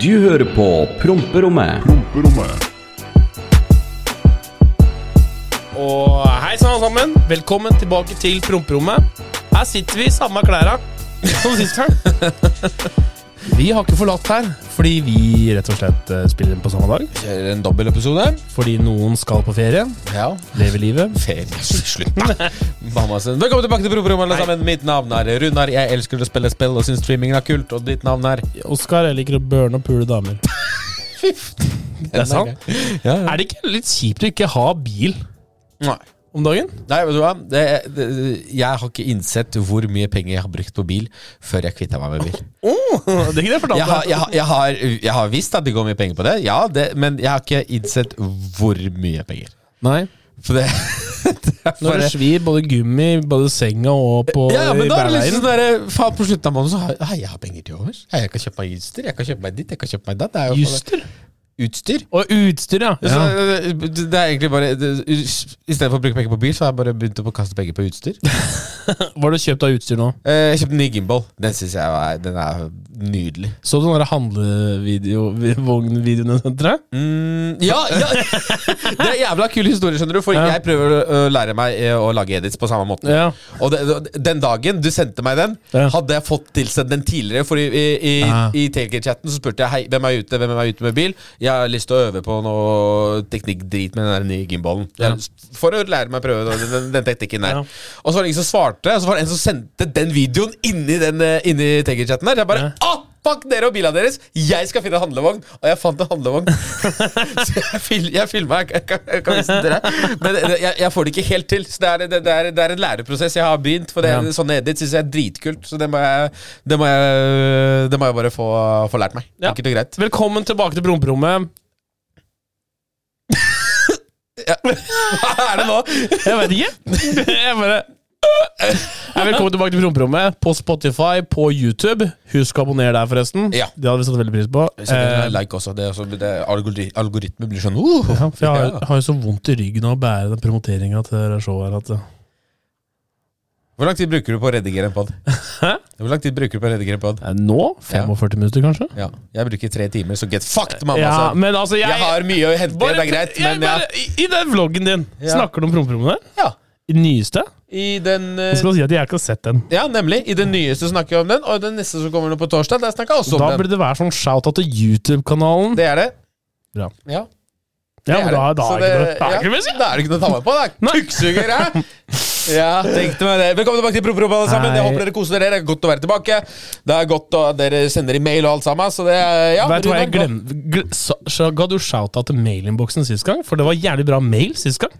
Du hører på Promperommet. Promperommet. Og hei sann alle sammen, velkommen tilbake til promperommet. Her sitter vi i samme klæra som sist gang. Vi har ikke forlatt her fordi vi rett og slett eh, spiller inn på samme dag. Kjører en dobbeltepisode. Fordi noen skal på ferie, Ja. Lever livet. Ferie. Slutt, da! Mammasen. Velkommen tilbake til Proprommet, alle sammen. Mitt navn er Runar. Jeg elsker å spille spill og syns streamingen er kult. Og ditt navn er Oskar, jeg liker å burne og pule damer. Det er sant. Ja, ja. Er det ikke litt kjipt å ikke ha bil Nei. om dagen? Nei, vet du hva? Det, det, jeg har ikke innsett hvor mye penger jeg har brukt på bil før jeg kvitta meg med bil. Oh, det er ikke det jeg Jeg har, jeg, har, jeg, har, jeg har visst at det går mye penger på det, ja, det, men jeg har ikke innsett hvor mye penger. Nei. For det, Når det svir både gummi, både senga og på ja, ja, men da er det liksom sånn der, faen På slutten av måneden så har hei, jeg har penger til overs. Hei, Jeg kan kjøpe meg utstyr, jeg kan kjøpe meg ditt, jeg kan kjøpe meg datt. Det er jo Juster. utstyr. Og utstyr, ja. Så, ja. det det er egentlig bare det, I stedet for å bruke penger på bil, så har jeg bare begynt å kaste penger på utstyr. Hva har du kjøpt av utstyr nå? Eh, Jeg kjøpte en ny gimbal. Den synes jeg var, den er nydelig. Så du den handlevognvideoene, tror jeg? Mm, ja, ja! Det er jævla kul historie, skjønner du. For Ja. jeg prøver å lære meg eh, å lage edits på samme måte. Ja. Og det, den dagen du sendte meg den, hadde jeg fått tilsendt den tidligere. For i, i, i, i Tailgate-chatten så spurte jeg Hei, hvem er ute hvem er ute med bil. Jeg har lyst til å øve på noe teknikkdrit med den der nye gimbalen. Ja. For å lære meg å prøve den, den, den teknikken der. Og så var det ingen som svarte, og så var det en som sendte den videoen inni, den, eh, inni Tailgate-chatten der. Jeg bare Ja. Fuck dere og bilene deres! Jeg skal finne en handlevogn! Og jeg fant en handlevogn. så jeg, fil, jeg filma, jeg, kan- jeg kan vise den til deg. Men jeg, jeg får det ikke helt til. Så det er, det, det er, det er en læreprosess jeg har begynt. For det, Ja. sånne edits syns jeg er dritkult. Så det må jeg, det må jeg, det må jeg bare få, få lært meg. Ja. Enkelt og greit. Velkommen tilbake til promperommet. Hva er det nå? Jeg vet ikke. Jeg bare ja, Velkommen tilbake til promperommet på Spotify, på YouTube. Husk å abonnere der, forresten. Ja. Det hadde vi satt veldig pris på. Eh, like også. Det også det algori, algoritmen blir sånn uh, ja, for jeg har, ja. har jo så vondt i ryggen av å bære den promoteringa til showet her at eh, Hvor lang tid bruker du på å redigere en pod? Hvor lang tid bruker du på å redigere en pod? eh, Nå 45 minutter, kanskje? Ja, jeg bruker tre timer, så get fucked, mamma. Ja, altså. men altså, jeg, Jeg har mye å hente, bare, det er greit, men ja. i, I den vloggen din, Ja. snakker du om promperommet ja. I den nyeste? I den eh, skal si at jeg ikke har sett den. Ja, nemlig. I den nyeste snakker jeg om den, og den neste som kommer nå på torsdag, der snakker jeg også om Da den. burde det være sånn shout-out til YouTube-kanalen. Det er det. Bra. Ja, Ja, men da, da er det det, da er det ikke noe å si. Da er det ikke noe å ta med på. Det er kukksuger? Ja, tenkte meg det. Velkommen tilbake til Proprop, alle sammen. Jeg håper dere koser dere. Det er godt å være tilbake. Det er godt at dere sender i mail og alt sammen. Så det ja, Vet du hva jeg glemte? Ga du shout-out til mailinnboksen sist gang? For det var jævlig bra mail sist gang.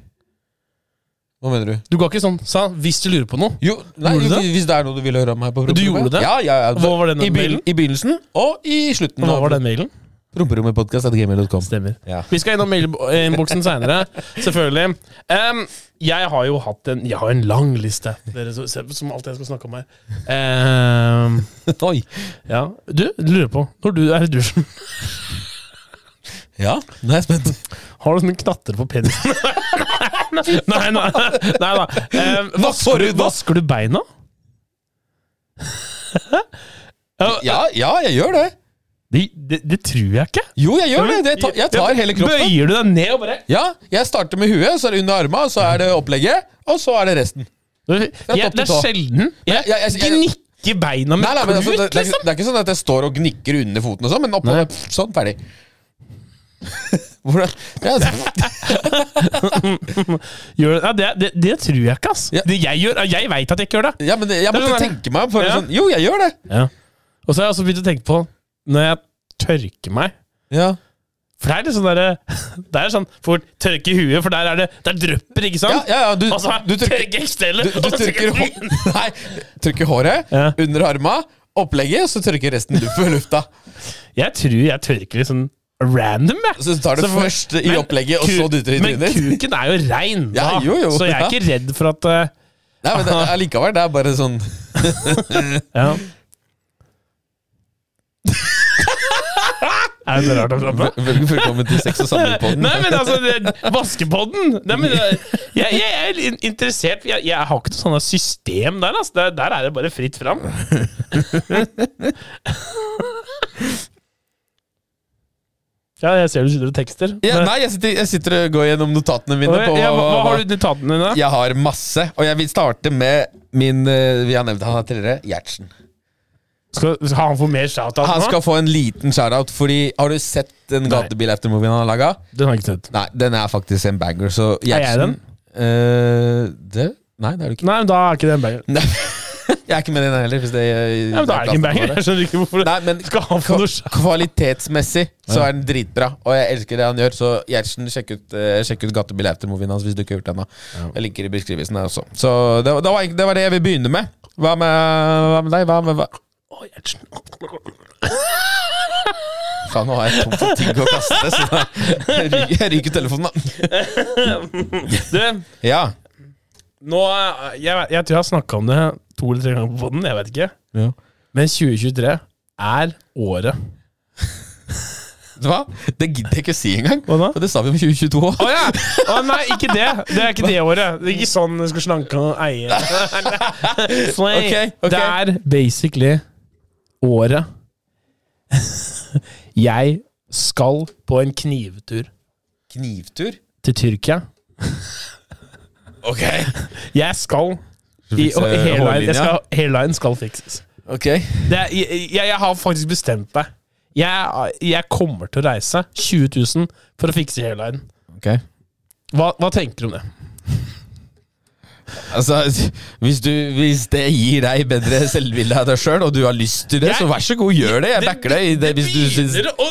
Hva mener du? Du ga ikke sånn sa 'hvis du lurer på noe'. Jo, nei, Gjorde du det? hvis det er noe du vil høre om her på Du gjorde det? Ja, ja, ja. Hva var den I, mailen? I begynnelsen og i slutten. Hva var den mailen? Promperommepodkast.gmail.com. Stemmer. Ja. Vi skal innom mailinnboksen seinere, selvfølgelig. Em, jeg har jo hatt en Jeg har en lang liste, dere som, som alt jeg skal snakke om her. Em, Oi. ja. Du, lurer på Når du er i dusjen, Ja, nå er jeg spent. har du sånne knatter på penisen? nei, nei, nei da. Eh, vasker, du vasker du beina? Ja, ja, jeg gjør det. Det, det, det tror jeg ikke. Jo, jeg gjør det. det ta, jeg tar hele kroppen. Bøyer du deg ned og bare Ja, jeg starter med huet, så er det under arma, så er det opplegget, og så er det resten. Det til tå. er sjelden jeg, jeg- jeg- jeg- gnikker beina med Nei, nei, men altså, det, klut, det, er, liksom. det er ikke sånn at jeg står og gnikker under foten og sånn, men oppå Sånn, ferdig. Hvordan ja, altså, Gjør, ja, det, det, det tror jeg ikke, ass. Ja. Det jeg gjør, jeg veit at jeg ikke gjør det. ja, men Det Jeg måtte sånn- tenke meg. For Ja. sånn, jo, jeg gjør det. Ja. Og så har jeg også begynt å tenke på når jeg tørker meg Ja, For det er litt sånn derre Det er sånn fort tørke i huet, for der er det Der drypper, ikke sant? ja, ja du, Og så du trykker tørke ekstellet, du, du og så trykker, trykker Nei, trykker håret Ja. under arma, opplegget, og så tørker resten for lufta. Jeg tror jeg tørker sånn random, jeg. Så tar du Så først i Men opplegget, og så dytter i Men kuken er jo rein, Ja, jo, jo, så jeg er ja. ikke redd for at uh, Nei, men det, allikevel, det er bare sånn Ja. er det rart å prate om? Vel- Velkommen til Sex og samliv-podden. Nei, men altså, vaskepodden Nei, men jeg, jeg er interessert Jeg, jeg har ikke noe sånt system der. Altså. Der, der er det bare fritt fram. Ja, jeg ser du sitter og tekster. Ja, nei, jeg sitter, jeg sitter og går gjennom notatene mine. På ja, hva, hva har du notatene dine? Jeg har masse, og jeg vil starte med min eh, Vi har nevnt han tidligere. Gjertsen. Skal, skal han få mer shout-out Han skal få en liten shout-out, fordi Har du sett den Nei. gatebil-aftermovien han har laga? Den har jeg ikke sett. Nei, den er faktisk en banger, så Gjertsen Er jeg den? Uh, det? Nei, det er du ikke. Nei, men da er ikke det en banger. Jeg er ikke med i den heller. Hvis det, ja, men da er det ikke en banger. Jeg skjønner ikke hvorfor Nei, men Skal han få noe kvalitetsmessig så er den dritbra, og jeg elsker det han gjør. Så Gjertsen, sjekk ut, uh, sjekk ut Gatebil After-movien hans hvis du ikke har gjort det ennå. Jeg linker i beskrivelsen der også. Så det, det, var, det var det jeg vil begynne med. Hva med, hva med deg? Hva med hva? Å, Gjertsen. Faen, nå har jeg tom for ting å kaste, så jeg ryker telefonen, da. Du, Ja. nå eh, Jeg, jeg tror jeg har snakka om det to eller tre ganger på den, jeg vet ikke. ja. Men 2023 er året. Vet du hva? Det gidder jeg ikke å si engang. Hva da? For det sa vi om 2022 òg. Å ja! oh, nei, ikke det. Det er ikke det året. Det er ikke sånn du skal slanke og eie. Okay. ok. Det er basically året jeg skal på en knivtur Knivtur? til Tyrkia. Ok. Jeg skal i, og hairline, jeg skal, hairline skal fikses. Ok. Det er, jeg, jeg, jeg har faktisk bestemt meg. Jeg, jeg kommer til å reise 20 000 for å fikse hairline. Ok Hva, hva tenker du om det? Altså, hvis, du, hvis det gir deg bedre selvbilde av deg sjøl, og du har lyst til det, Jeg- så vær så god, gjør det. Jeg backer deg i det hvis du syns begynner å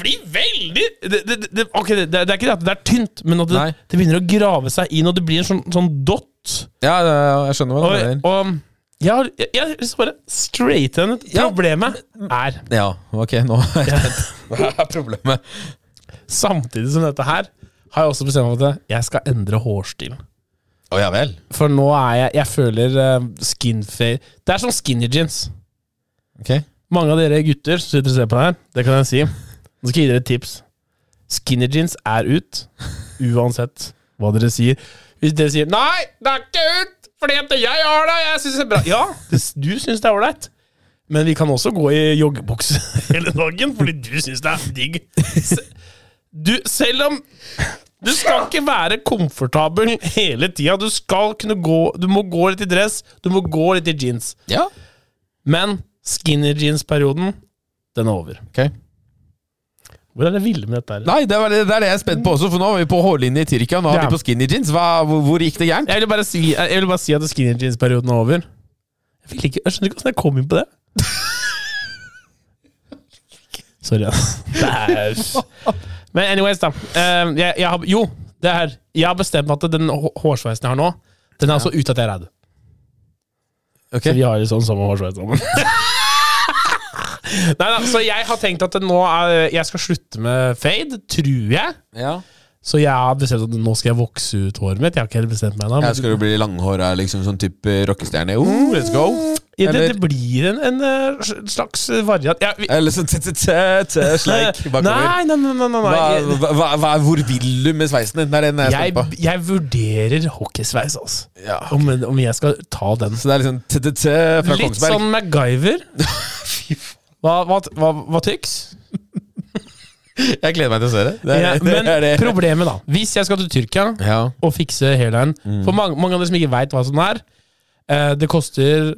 bli veldig det, det, det, Ok, det, det er ikke det at det er tynt, men at det, Nei. det begynner å grave seg inn, og det blir en sånn, sånn dott. Ja, ja, jeg skjønner hva du mener. og jeg har jeg, jeg til å bare straighte henne. Problemet er, Ja, ok, nå er jeg spent. Hva er problemet? samtidig som dette her, har jeg også bestemt meg for at jeg skal endre hårstil. Å ja vel. For nå er jeg Jeg føler uh, skinfade Det er som skinny jeans. Ok. Mange av dere gutter som sitter og ser på det her, det kan jeg si. Nå skal jeg gi dere et tips. Skinny jeans er ut, uansett hva dere sier. Hvis dere sier 'nei, det er ikke ut, fordi at jeg har det', jeg synes det er bra Ja, du syns det er ålreit. Men vi kan også gå i joggebukse hele dagen, fordi du syns det er digg. Du, selv om Du skal ikke være komfortabel hele tida. Du skal kunne gå Du må gå litt i dress, du må gå litt i jeans. Ja. Men skinny jeans-perioden, den er over. Ok. Hvor er det ville med dette her? Nei, det, var det, er det jeg er spent på også, for nå var vi på hårlinje i Tyrkia, nå er Ja. vi på skinny jeans. Hva, hvor, hvor gikk det gærent? Jeg vil bare si, jeg vil bare si at skinny jeans-perioden er over. Jeg, vil ikke, jeg skjønner ikke hvordan jeg kom inn på det. Sorry, ass. Det er Men anyways, da. Eh, jeg, jeg har, jo, det er Jeg har bestemt meg at den hå- hårsveisen jeg har nå, den er altså utdatert. Ok. Så vi har jo sånn samme hårsveis sammen. Nei da, så jeg har tenkt at nå er, jeg skal slutte med fade, tror jeg. Ja. Så jeg har bestemt at nå skal jeg vokse ut håret mitt. Jeg har ikke helt bestemt meg ennå. Jeg men- skal du bli langhåra, liksom sånn type rockestjerne. Oh, let's go! Ja, det, det blir en, en eh, slags variant. Ja, vi, Eller sånn t-t-t-sleik bakover. nei, nei, nei. nei, nei, Hva, hva, hva, hvor vil du med sveisen din? Det er den jeg Jeg, på. jeg vurderer hockeysveis, altså. Ja. Om, om jeg skal ta den. Så det er liksom t-t-t fra Litt Kongsberg. sånn MacGyver. Hva, hva, hva, hva tyks? Jeg gleder meg til å se det. det, er, Ja, det, men det. problemet, da Hvis jeg skal til Tyrkia Ja. og fikse hairline For mange, mange av dere som ikke veit hva sånn er eh, Det koster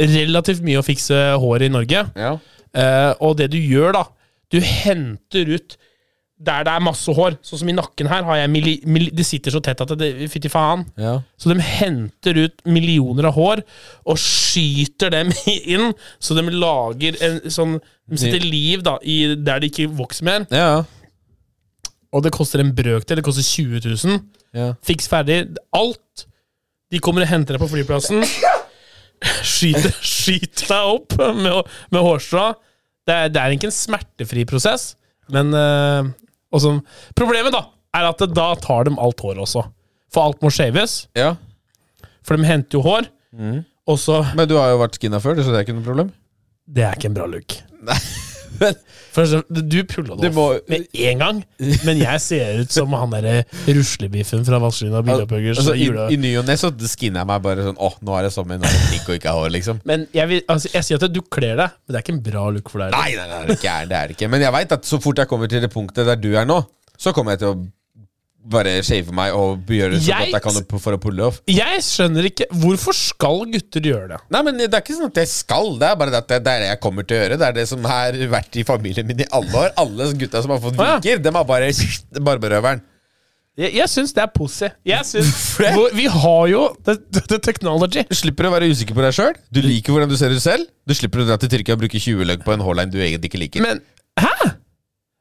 relativt mye å fikse håret i Norge. Ja. Eh, og det du gjør, da Du henter ut der det er masse hår. Sånn som i nakken her har jeg milli, milli, Det sitter så tett at det fytti faen. ja. Så de henter ut millioner av hår og skyter dem inn, så de lager en sånn De setter liv da i der det ikke vokser mer. Ja. Og det koster en brøkdel. Det koster 20 000. ja. Fiks ferdig. Alt. De kommer og henter deg på flyplassen. Skyter, skyter deg opp med, med hårstrå. Det er, det er ikke en smertefri prosess, men eh, som, Problemet da er at det, da tar de alt håret også. For alt må shaves. ja. For de henter jo hår. Og så Men du har jo vært skinna før, så det er ikke noe problem? Det er ikke en bra look. Men For eksempel, du pulla det må- off med en gang, men jeg ser ut som han derre ruslebiffen fra Vazelina Bilopphøggers altså, i. I ny og ne så skinner jeg meg bare sånn Åh, nå er det sommer, nå er det digg og ikke hår, liksom. Men jeg, vil, altså, jeg sier at du kler deg, men det er ikke en bra look for deg. Nei, nei, nei, det er ikke, det er det ikke. Men jeg veit at så fort jeg kommer til det punktet der du er nå, så kommer jeg til å bare shave meg og gjøre det så Jeg- godt jeg kan for å pulle off. Jeg skjønner ikke Hvorfor skal gutter gjøre det? Nei, men Det er ikke sånn at jeg skal, det er bare det at det, det er det jeg kommer til å gjøre. Det er det som har vært i familien min i alle år. Alle gutta som har fått Å, ja. viker, dem har bare barberøveren. Jeg, jeg syns det er hvor, vi har jo the, the technology. Du slipper å være usikker på deg sjøl. Du liker hvordan du ser ut selv. Du slipper å dra til Tyrkia og bruke 20 løgg på en hårline du egentlig ikke liker. Men hæ?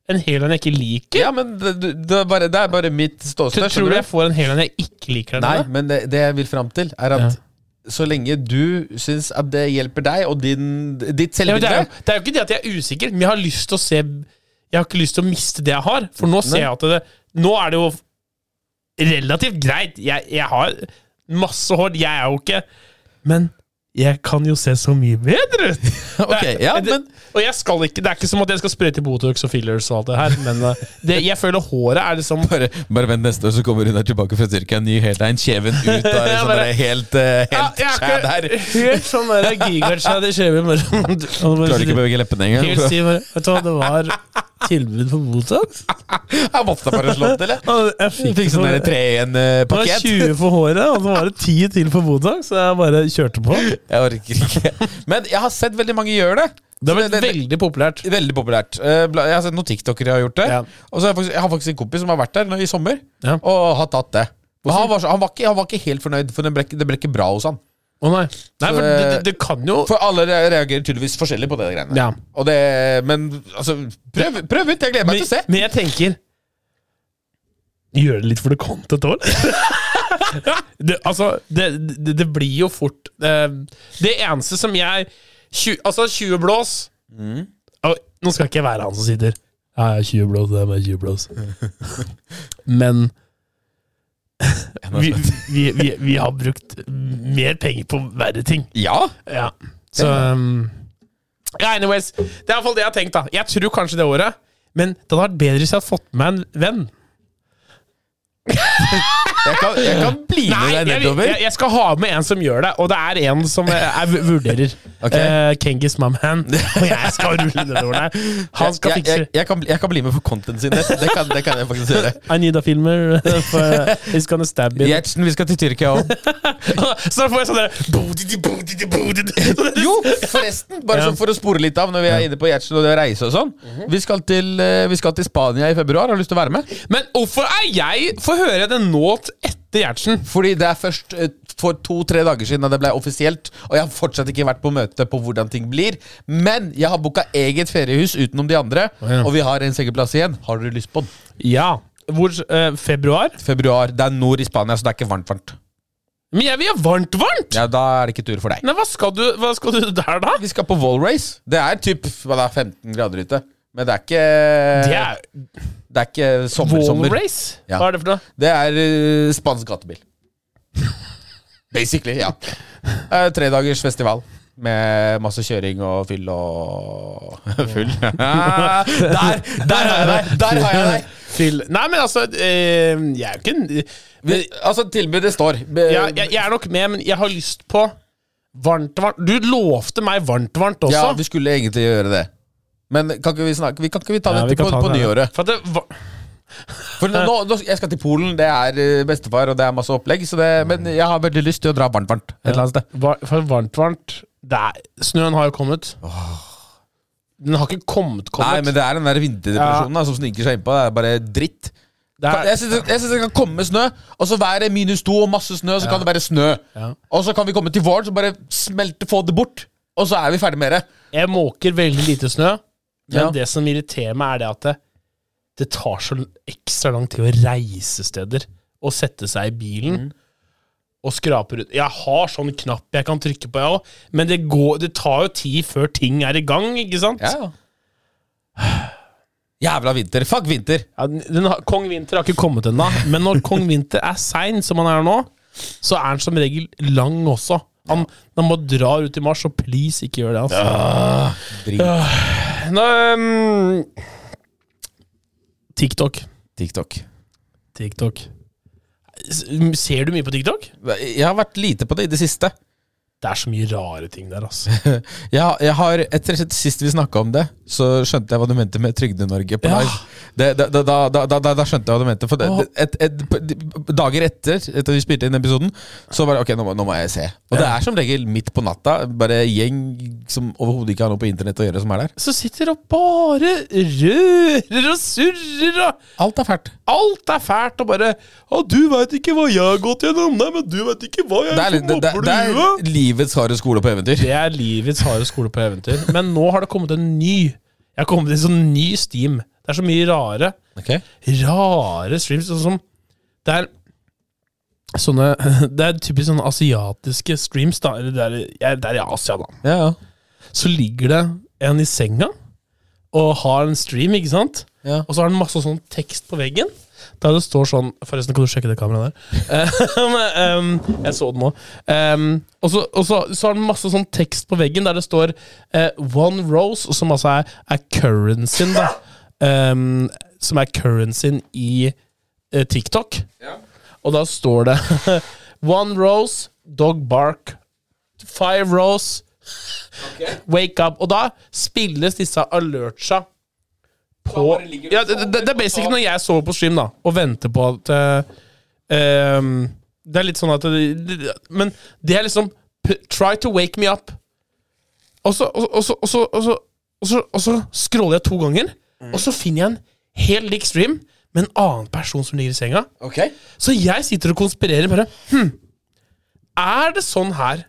En hairline jeg ikke liker? ja, men det, det, er bare, det er bare mitt ståsted. Tror tror du jeg får en hairline jeg ikke liker? Nei, men det, det jeg vil fram til, er at så lenge du syns at det hjelper deg og din, ditt Ja, det, det er jo ikke det at jeg er usikker, men jeg har lyst til å se Jeg har ikke lyst til å miste det jeg har. For nå ser Nei. jeg at det Nå er det jo relativt greit. Jeg, jeg har masse hår. Jeg er jo ikke Men jeg kan jo se så mye bedre ut! Ok, er- ja, men Og jeg skal ikke Det er ikke som at jeg skal sprøyte Botox og fillers og alt det her, men uh, det, jeg føler håret er liksom bare, bare vent neste år, så kommer hun der tilbake fra Tyrkia. Ny hairline, kjeven ut av Ja, sånn der helt, Ja, helt jeg er der. ikke helt sånn der i kjeven. Klarer ikke å bevege leppene engang. Helt stiv. Vet du hva, det var tilbud på Botox. Jeg måtte bare slå til, jeg. Fikk, Fikk sånn for- tre igjen uh, Det var 20 for håret, og så var det 10 til for Botox, så jeg bare kjørte på. Jeg orker ikke. Men jeg har sett veldig mange gjøre det. Det har blitt veldig populært. Veldig populært. Eh, Jeg har sett noen tiktokere har gjort det. Ja. Og så har jeg, faktisk, jeg har faktisk en kompis som har vært der i sommer, Ja. og har tatt det. Han, var, han, var ikke, han var ikke helt fornøyd, for det ble, det ble ikke bra hos han. Å nei. Nei, for det, det, kan jo For alle reagerer tydeligvis forskjellig på det greiene. Ja. Og det, men altså, prøv, prøv ut! Jeg gleder meg men, til å se. men jeg tenker Gjør det litt for the content òg, det, altså, det, det, det blir jo fort uh, Det eneste som jeg 20, Altså, 20 blås Mm. og, Nå skal ikke jeg være han som sitter Ja, ja, 20 blås, det er bare 20 blås. Men vi, vi, vi, vi har brukt mer penger på verre ting. Ja! Ja. Så um, yeah, anyways. Det er iallfall det jeg har tenkt, da. Jeg tror kanskje det året. Men det hadde vært bedre hvis jeg hadde fått med meg en venn. Jeg kan, jeg kan bli med Nei, deg jeg, nedover. jeg, jeg skal ha med en som gjør det, og det er en som jeg, jeg vurderer. Ok. Eh, Kengis Mamman. Og jeg skal rulle nedover der. Han skal jeg, fikse jeg, jeg, kan, bli- jeg kan bli med for content sin. Det kan, det kan jeg faktisk gjøre. I need a filmer. For he's gonna stab me. Gjertsen, vi skal til Tyrkia òg. Så da får jeg sånn der bodidi, bodidi, bodidi. Jo, forresten! Bare sånn for å spore litt av når vi er inne på Gjertsen og det å reise og sånn. vi, skal til, eh, vi skal til Spania i februar. Har du lyst til å være med? Men hvorfor er jeg Få høre det nå etter Gjertsen? Fordi det er først eh, for to-tre dager siden da det ble offisielt, og jeg har fortsatt ikke vært på møte på hvordan ting blir. Men jeg har booka eget feriehus utenom de andre, ja. og vi har en sengeplass igjen. Har dere lyst på den? Ja. Hvor eh, Februar? Februar. Det er nord i Spania, så det er ikke varmt varmt. Men jeg vil ha varmt, varmt! Ja, Da er det ikke tur for deg. Nei, hva skal, du, hva skal du der, da? Vi skal på wall race. Det er typ hva det er, 15 grader ute. Men det er ikke Det er Det er ikke sommer-sommer. race? Ja. Hva er det for noe? Det er uh, spansk gatebil. Basically, ja. Uh, tre dagers festival. Med masse kjøring og fyll og Full. der, der har jeg deg! Der har jeg deg! Fyll Nei, men altså eh, Jeg er jo ikke en Vi, altså, tilbudet står. Be, jeg, jeg, jeg er nok med, men jeg har lyst på varmt, varmt. Du lovte meg varmt, varmt også. ja, vi skulle egentlig gjøre det. Men kan ikke vi snakke Vi kan ikke vi ta Ja, dette på, ta på det. nyåret? For det var, For nå, nå, Jeg skal til Polen, det er eh, bestefar, og det er masse opplegg. Så det, men jeg har veldig lyst til å dra varmt, varmt et eller annet sted. var, for varmt, varmt det er, Snøen har jo kommet. Den har ikke kommet, kommet. Nei, men det er den der vinterdepresjonen da, som sniker seg innpå. Det er bare dritt. det er, Jeg syns det kan komme snø, og så være minus to og masse snø, så kan det være snø. Ja. Og så kan vi komme til våren, så bare smelte, få det bort. Og så er vi ferdig med det. Jeg måker veldig lite snø, men Ja. det som irriterer meg, er det at det, det tar så ekstra lang tid å reise steder og sette seg i bilen Mm. og skrape ut. Jeg har sånn knapp jeg kan trykke på, jeg òg, men det, går, det tar jo tid før ting er i gang, ikke sant? Ja. Jævla vinter. Fuck vinter. Ja, den, Kong Vinter har ikke kommet ennå, men når Kong Vinter er sein, som han er nå, så er han som regel lang også. Han, han må dra ut i mars, og please, ikke gjør det. Altså. Drit. Nå, um, TikTok. TikTok. TikTok. Ser du mye på TikTok? Jeg har vært lite på det i det siste. Det er så mye rare ting der, altså. ja, jeg har, Etter sist vi snakka om det, så skjønte jeg hva du mente med Trygde-Norge på Ja. live. Det, da, da, da, da, skjønte jeg hva du mente. For det, et, et, et, dager etter Etter vi spilte inn episoden, så var det ok, nå må, nå må jeg se. Og det er som regel midt på natta. Bare gjeng som overhodet ikke har noe på internett å gjøre, som er der. Så sitter og bare rører og surrer og Alt er fælt. Alt er fælt og bare Å, du veit ikke hva jeg har gått gjennom, nei, men du veit ikke hva jeg Det er, litt- livets harde skole på eventyr. Det er livets harde skole på eventyr. Men nå har det kommet en ny. Jeg har kommet i en sånn ny steam. Det er så mye rare Okay. Rare streams. Sånn som Det er sånne Det er typisk sånne asiatiske streams, da. Eller det er, ja, det er i Asia, da. Ja, ja. Så ligger det en i senga og har en stream, ikke sant? Ja. Og så har den masse sånn tekst på veggen. Der det står sånn Forresten, kan du sjekke det kameraet der? Um, jeg så det nå. Um, og så, og så, så har den masse sånn tekst på veggen der det står uh, One Rose, som altså er, er currencyen, da. Um, som er currencyen i uh, TikTok. Og da står det One Rose, dog bark. Five Rose, wake up. Og da spilles disse alertsa på ja, det, det, det er basic når jeg sover på stream da og venter på at uh, Det er litt sånn at Men det er liksom Try to wake me up. Og så, og, og så, og så, og så, og så, scroller jeg to ganger, og så finner jeg en helt lik stream med en annen person som ligger i senga. Okay. Så jeg sitter og konspirerer bare hm, Er det sånn her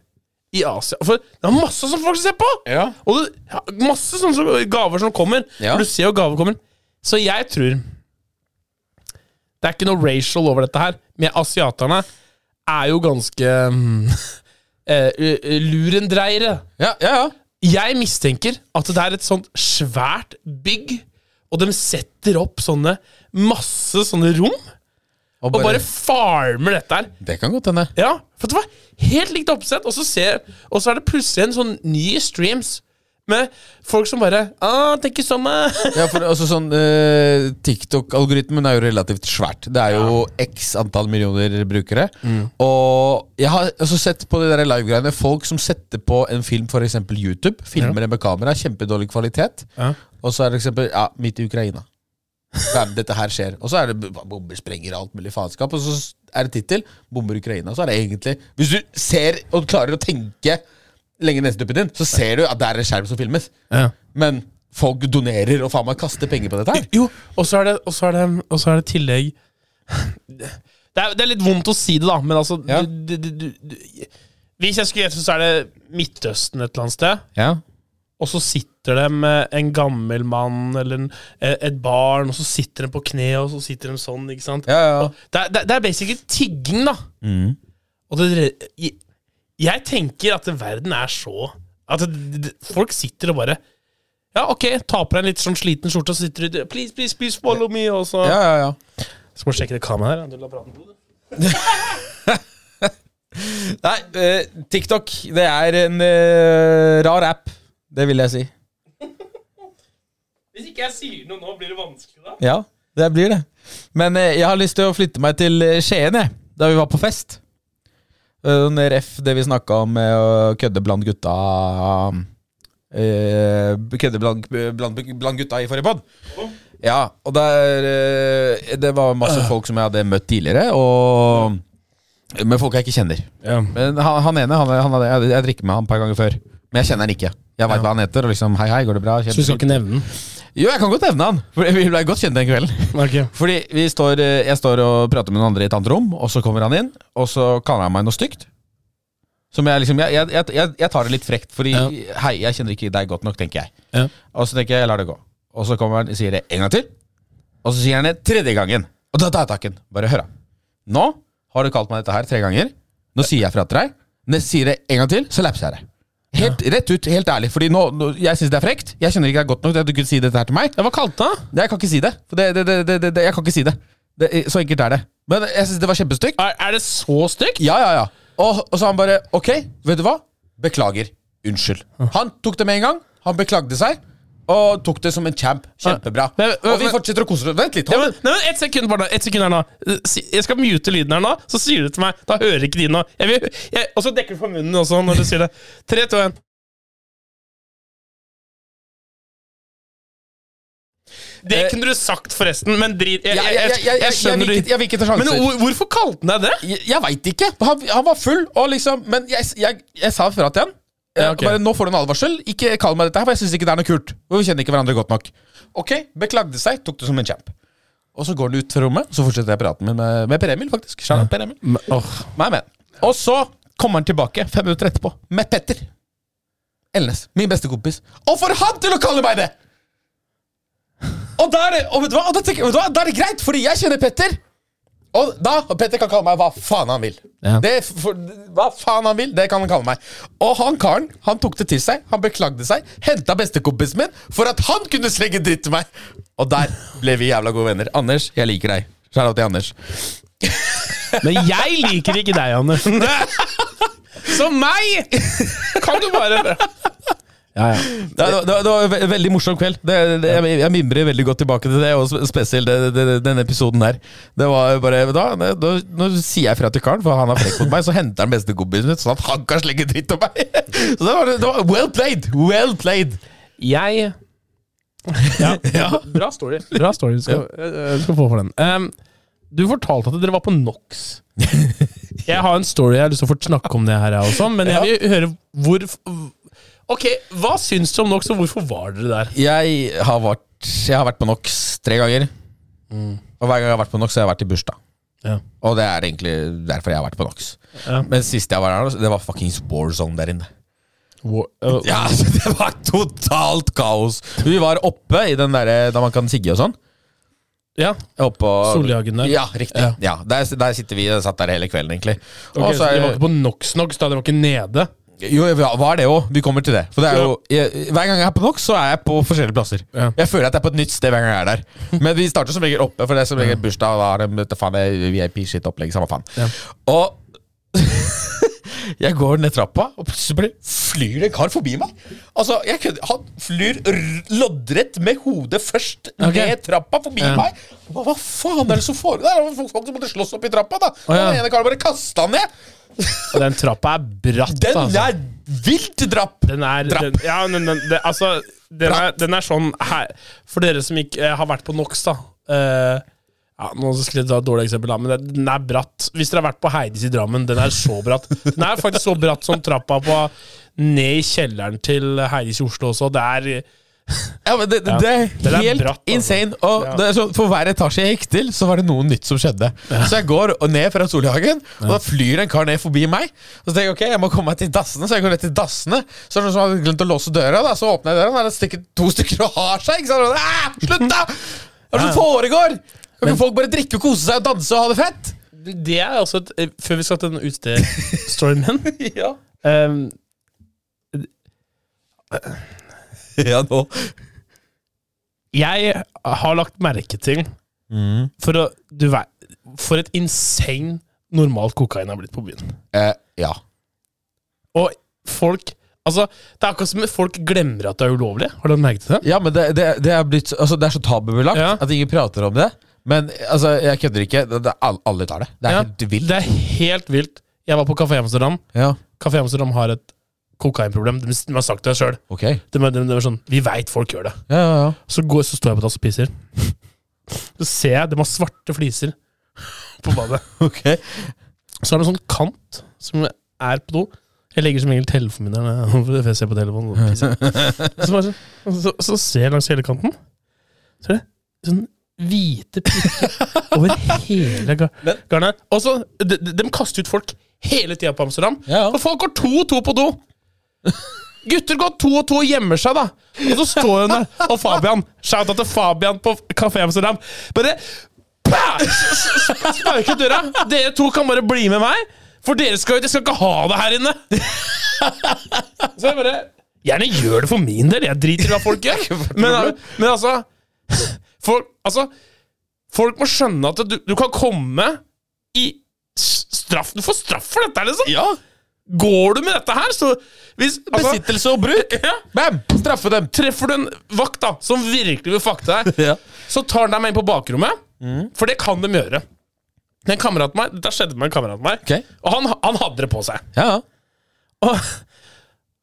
i Asia? For det er masse som folk ser på! Ja. Og det, ja, masse sånne som- gaver som kommer. Ja. For Du ser jo gaver kommer. Så jeg tror Det er ikke noe racial over dette her, men asiaterne er jo ganske eh, eh, lurendreiere. Ja, ja, ja. Jeg mistenker at det er et sånt svært bygg, og de setter opp sånne masse sånne rom, og bare farmer dette her. Det kan godt hende. Ja, for det var helt likt oppsett, og så, ser, og så er det plutselig en sånn ny streams med folk som bare ah, tenker sånn eh». Ja, for altså sånn eh, TikTok-algoritmen er jo relativt svært. Det er jo x antall millioner brukere. Og jeg har også sett på de der live-greiene folk som setter på en film, f.eks. YouTube. Filmer det med kamera, kjempedårlig kvalitet. Ja. Og så er det eksempel ja, midt i Ukraina. Dette her skjer. Og så er det bomber, sprenger alt mulig faenskap. Og så er det tittel 'Bomber Ukraina'. Så er det egentlig Hvis du ser og klarer å tenke lenge nesetuppen din, så ser du at det er en skjerm som filmes. Ja. Men folk donerer og faen meg kaster penger på dette her. Jo, og så er det, og så er det, og så er det tillegg det er, det er litt vondt å si det, da, men altså Ja. du, du, du, du, Hvis jeg skulle gjette, så er det Midtøsten et eller annet sted. Ja. Og så sitter de med en gammel mann eller en, eh, et barn, og så sitter de på kne, og så sitter de sånn. ikke sant? Ja, ja. Det, er- det, er basically tigging, da. Og det, jeg, jeg tenker at verden er så At det, folk sitter og bare Ja, ok, ta på deg en litt sånn sliten skjorte, og så sitter du Please, please, please follow me, og så ja, ja, ja. Så må du sjekke det kameraet her. Du la praten på du. Nei, eh, TikTok, det er en eh, rar app. Det vil jeg si. Hvis ikke jeg sier noe nå, blir det vanskelig, da? Ja, det blir det. Men eh, jeg har lyst til å flytte meg til eh, Skien, jeg. Da vi var på fest. Uh, ref det vi snakka om med å kødde blant gutta eh, Kødde blant, blant, blant gutta i forrige pod. Ja, og der eh, Det var masse folk som jeg hadde møtt tidligere, og med folk jeg ikke kjenner. Ja. Men han, han ene, han, han jeg, jeg drikker med han et par ganger før. Men jeg kjenner han ikke. Jeg veit hva han heter. Og liksom, hei, hei, går det bra? Så du skal ikke nevne den? Jo, jeg kan godt nevne han. For Vi ble godt kjent den kvelden. Okay. Fordi vi står, eh, Jeg står og prater med noen andre i et annet rom, og så kommer han inn, og så kaller han meg noe stygt. Som jeg liksom Jeg, jeg, jeg, jeg tar det litt frekt, fordi Ja. hei, jeg kjenner ikke deg godt nok, tenker jeg. Ja. Og så tenker jeg, jeg lar det gå. Og så kommer han og sier det en gang til. Og så sier han det tredje gangen. Og da tar jeg takken. Bare hør, da. Nå har du kalt meg dette her tre ganger. Nå sier jeg fra til deg. Når jeg sier det en gang til, så lapser jeg det. Helt rett ut, helt ærlig. Fordi nå, nå Jeg syns det er frekt. Jeg kjenner ikke deg godt nok til at du kunne si dette her til meg. Det hva kalte da jeg kan ikke si det. Det, det, det, det, det, det jeg kan ikke si det. det. Så enkelt er det. Men jeg syns det var kjempestygt. Er, er det så stygt? Ja, ja, ja. Og, og så han bare Ok, vet du hva? Beklager. Unnskyld. Han tok det med en gang. Han beklagde seg. Og tok det som en champ. Kjempebra. Men- men- Og vi fortsetter å kose oss. Vent litt. Ja, hold men, nei, men Ett sekund bare, et sekund her nå. Jeg skal mute lyden her nå, så sier du til meg Da hører ikke de nå. Jeg jeg, og så dekker du for munnen også når du sier det. Tre, to, én. Det Eh, kunne du sagt, forresten, men drit Jeg, Jeg, jeg, jeg, jeg, jeg, jeg, skjønner jeg Men sjanser. Men hvorfor kalte han deg det? Jeg, jeg veit ikke. Han, han var full, og liksom Men jeg, jeg, jeg sa fra til han. Ja, okay. Bare Nå får du en advarsel. Ikke kall meg dette her, for jeg syns ikke det er noe kult. Vi kjenner ikke hverandre godt nok. Ok, Beklagde seg, tok det som en champ. Og så går han ut fra rommet, så fortsetter jeg praten min med, med Per Emil, faktisk. Ja. Per Emil. Nei men Og så kommer han tilbake fem minutter etterpå med Petter. Elnes, min beste kompis. Og får han til å kalle meg det! Og da er det, og vet du hva? Og da, tenker, vet du hva? da er det greit, fordi jeg kjenner Petter. Og da, Petter kan kalle meg hva faen han vil. Ja. Det, for, hva faen han vil, det kan han kalle meg. Og han karen han tok det til seg, han beklagde seg, henta bestekompisen min for at han kunne slenge dritt til meg. Og der ble vi jævla gode venner. Anders, jeg liker deg. Out til Anders. Men jeg liker ikke deg, Anders. Så meg kan du bare Ja, ja. Det, det, det, var en veldig morsom kveld. Det, det, jeg, jeg mimrer veldig godt tilbake til det, og spesielt det, det, denne episoden her. Det var bare da, da, da, Nå sier jeg fra til karen, for han har frekk mot meg, så henter han bestekompisen min, sånn at han kan slenge dritt om meg. Så det var, det var well played! Well played! Jeg ja, Bra story. Bra story. Du skal, jeg skal få for den. Um, du fortalte at dere var på NOx. Jeg har en story jeg har lyst til å få snakke om det her, jeg også, men jeg vil høre hvor Ok, Hva syns du om NOx, og hvorfor var dere der? Jeg har vært, jeg har vært på NOx tre ganger. Og hver gang jeg har vært på NOx, har jeg vært i bursdag. Ja. Og det er egentlig derfor jeg har vært på NOx. Ja. Men sist jeg var her, det var fuckings war zone der inne. War, uh, Ja, altså, det var totalt kaos. Vi var oppe i den derre da man kan sigge og sånn. ja. Oppå Solhagen der. Ja, riktig. Ja. Ja. der, der sitter vi. og satt der hele kvelden, egentlig. Ok, Og så så er, var ikke på NOx-NOx, da? Dere var ikke nede? Jo, hva er det òg. Vi kommer til det. For det er jo, jeg, Hver gang jeg er på NOx, så er jeg på forskjellige plasser. Ja. Jeg føler at jeg er på et nytt sted hver gang jeg er der. Men vi starter som regel oppe, for det er som regel bursdag. Og da har de faen, det er VIP-shit-opplegg. Samme faen. Ja. Og jeg går ned trappa, og plutselig flyr det en kar forbi meg. Altså, jeg kødder. Han flyr loddrett med hodet først okay. ned trappa forbi Ja. meg. Hva, hva faen er det som foregår? Det var folk som måtte slåss opp i trappa. da Og. Og Den ene karen bare kasta han ned. Og den trappa er bratt, Den altså. er vilt drapp! Den er, Drapp. den, ja, den, den, det, altså, den, er, den er sånn her, For dere som ikke eh, har vært på NOx, da. eh, ja, nå skal jeg ta et dårlig eksempel, da, men den er bratt. Hvis dere har vært på Heidis i Drammen, den er så bratt. Den er faktisk så bratt som trappa på ned i kjelleren til Heidis i Oslo også. Det er Ja, men det, det, det er Den er helt bratt, altså. insane. Og Ja. det er sånn, For hver etasje jeg gikk til, så var det noe nytt som skjedde. Så jeg går ned fra Solhagen, og da flyr en kar ned forbi meg. Og så tenker jeg ok, jeg må komme meg til dassene, så jeg går ned til dassene. Så er det noen som har glemt å låse døra, da, så åpner jeg døra, og der er det stikker to stykker og har seg. Ikke sant? Og, «Ah, Slutt, da! Hva er det som foregår? Kan ikke folk bare drikke og kose seg og danse og ha det fett? Det er også et eh, Før vi skal til den min Ja, um, ja nå Jeg har lagt merke til For å Du For et insane normalt kokain har blitt på byen. eh, Ja. Og folk Altså, det er akkurat som folk glemmer at det er ulovlig. Har du merket det? Ja, men det, det, det, er, blitt, altså, det er så tabubelagt Ja. at ingen prater om det. Men altså, jeg kødder ikke. Alle tar det. Det er Ja. helt vilt. Det er helt vilt. Jeg var på Kafé Amsterdam. Ja, Kafé Amsterdam har et kokainproblem. De, de har sagt det sjøl. ok. De, de, de, er sånn, vi veit folk gjør det. Ja, ja, ja. Så, går, så står jeg på dass og pisser. Så ser jeg de har svarte fliser på badet. Ok. Så er det en sånn kant som er på do. Jeg legger som regel telefonen min der når jeg ser på telefonen. Og så, så, så ser jeg langs hele kanten. Så er det sånn hvite prikker over hele Garnet Og så, de, de, de kaster ut folk hele tida på Amsterdam. Ja, ja. Og folk går to og to på do. Gutter går to og to og gjemmer seg, da. Og så står hun der. Og Fabian, shout out til Fabian på Kafé Amsterdam. Bare bah! S- s- Sparker døra. Dere to kan bare bli med meg, for dere skal, dere skal ikke ha det her inne. Så jeg bare Gjerne gjør det for min del. Jeg driter i hva folk gjør. Men, men altså, folk, altså Folk må skjønne at du, du kan komme i straff Du får straff for dette, liksom. Ja. Går du med dette her, så hvis, altså, Besittelse og bruk! ja, Bam! Straffe dem. Treffer du en vakt da som virkelig vil fakte deg, Ja. så tar han deg med inn på bakrommet. For det kan de gjøre. En kamerat meg, Det skjedde med en kamerat av meg, okay. og han, han hadde det på seg. Ja. Og,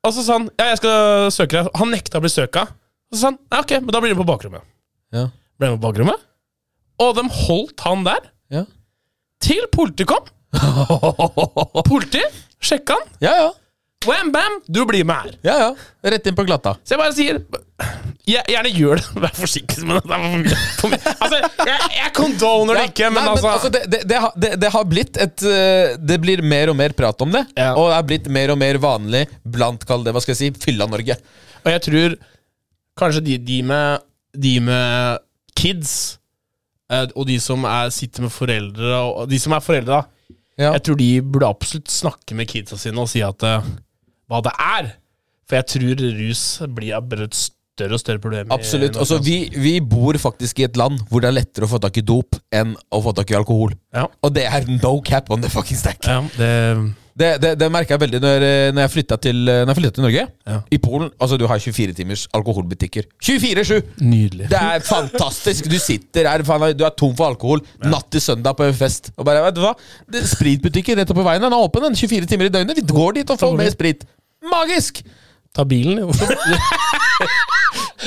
og så sa han ja, jeg skal søke deg. Han nekta å bli søka. Og så sa han ja, ok, men da blir du på bakrommet. Ja. Ble med på bakrommet, og de holdt han der Ja, til politiet kom. Politiet sjekka han. ja. ja. Wham, bam, du blir med her. ja, ja. Rett inn på glatta. Så jeg bare sier Gjerne gjør det. Vær forsiktig med det. det for mye. Altså, jeg, jeg condoner det ikke, men Nei, altså, det, det, det, har, det, har blitt et eh, Det blir mer og mer prat om det. Ja. Og det er blitt mer og mer vanlig blant kall det, hva skal jeg si, Fylla-Norge. Og jeg tror kanskje de, de, med, de med kids, eh, og de som er, sitter med foreldre og De som er foreldre, da. Ja. Jeg tror de burde absolutt snakke med kidsa sine og si at uh, hva det er. For jeg tror rus blir et større og større problem. Absolutt. Altså, vi, vi bor faktisk i et land hvor det er lettere å få tak i dop enn å få tak i alkohol. Ja. Og det er no cap on the fucking stack. Ja, det, Det, det, det merka jeg veldig når, eh, når jeg flytta til, flyttet til Norge. Ja. I Polen altså du har 24 timers alkoholbutikker. 24-7! Nydelig. Det er fantastisk! Du sitter her, du er tom for alkohol natt til søndag på en fest. Og bare, vet du hva? Det, spritbutikken rett oppe på veien den er åpen den 24 timer i døgnet. Vi går dit og får mer sprit. Magisk! Ta bilen, jo.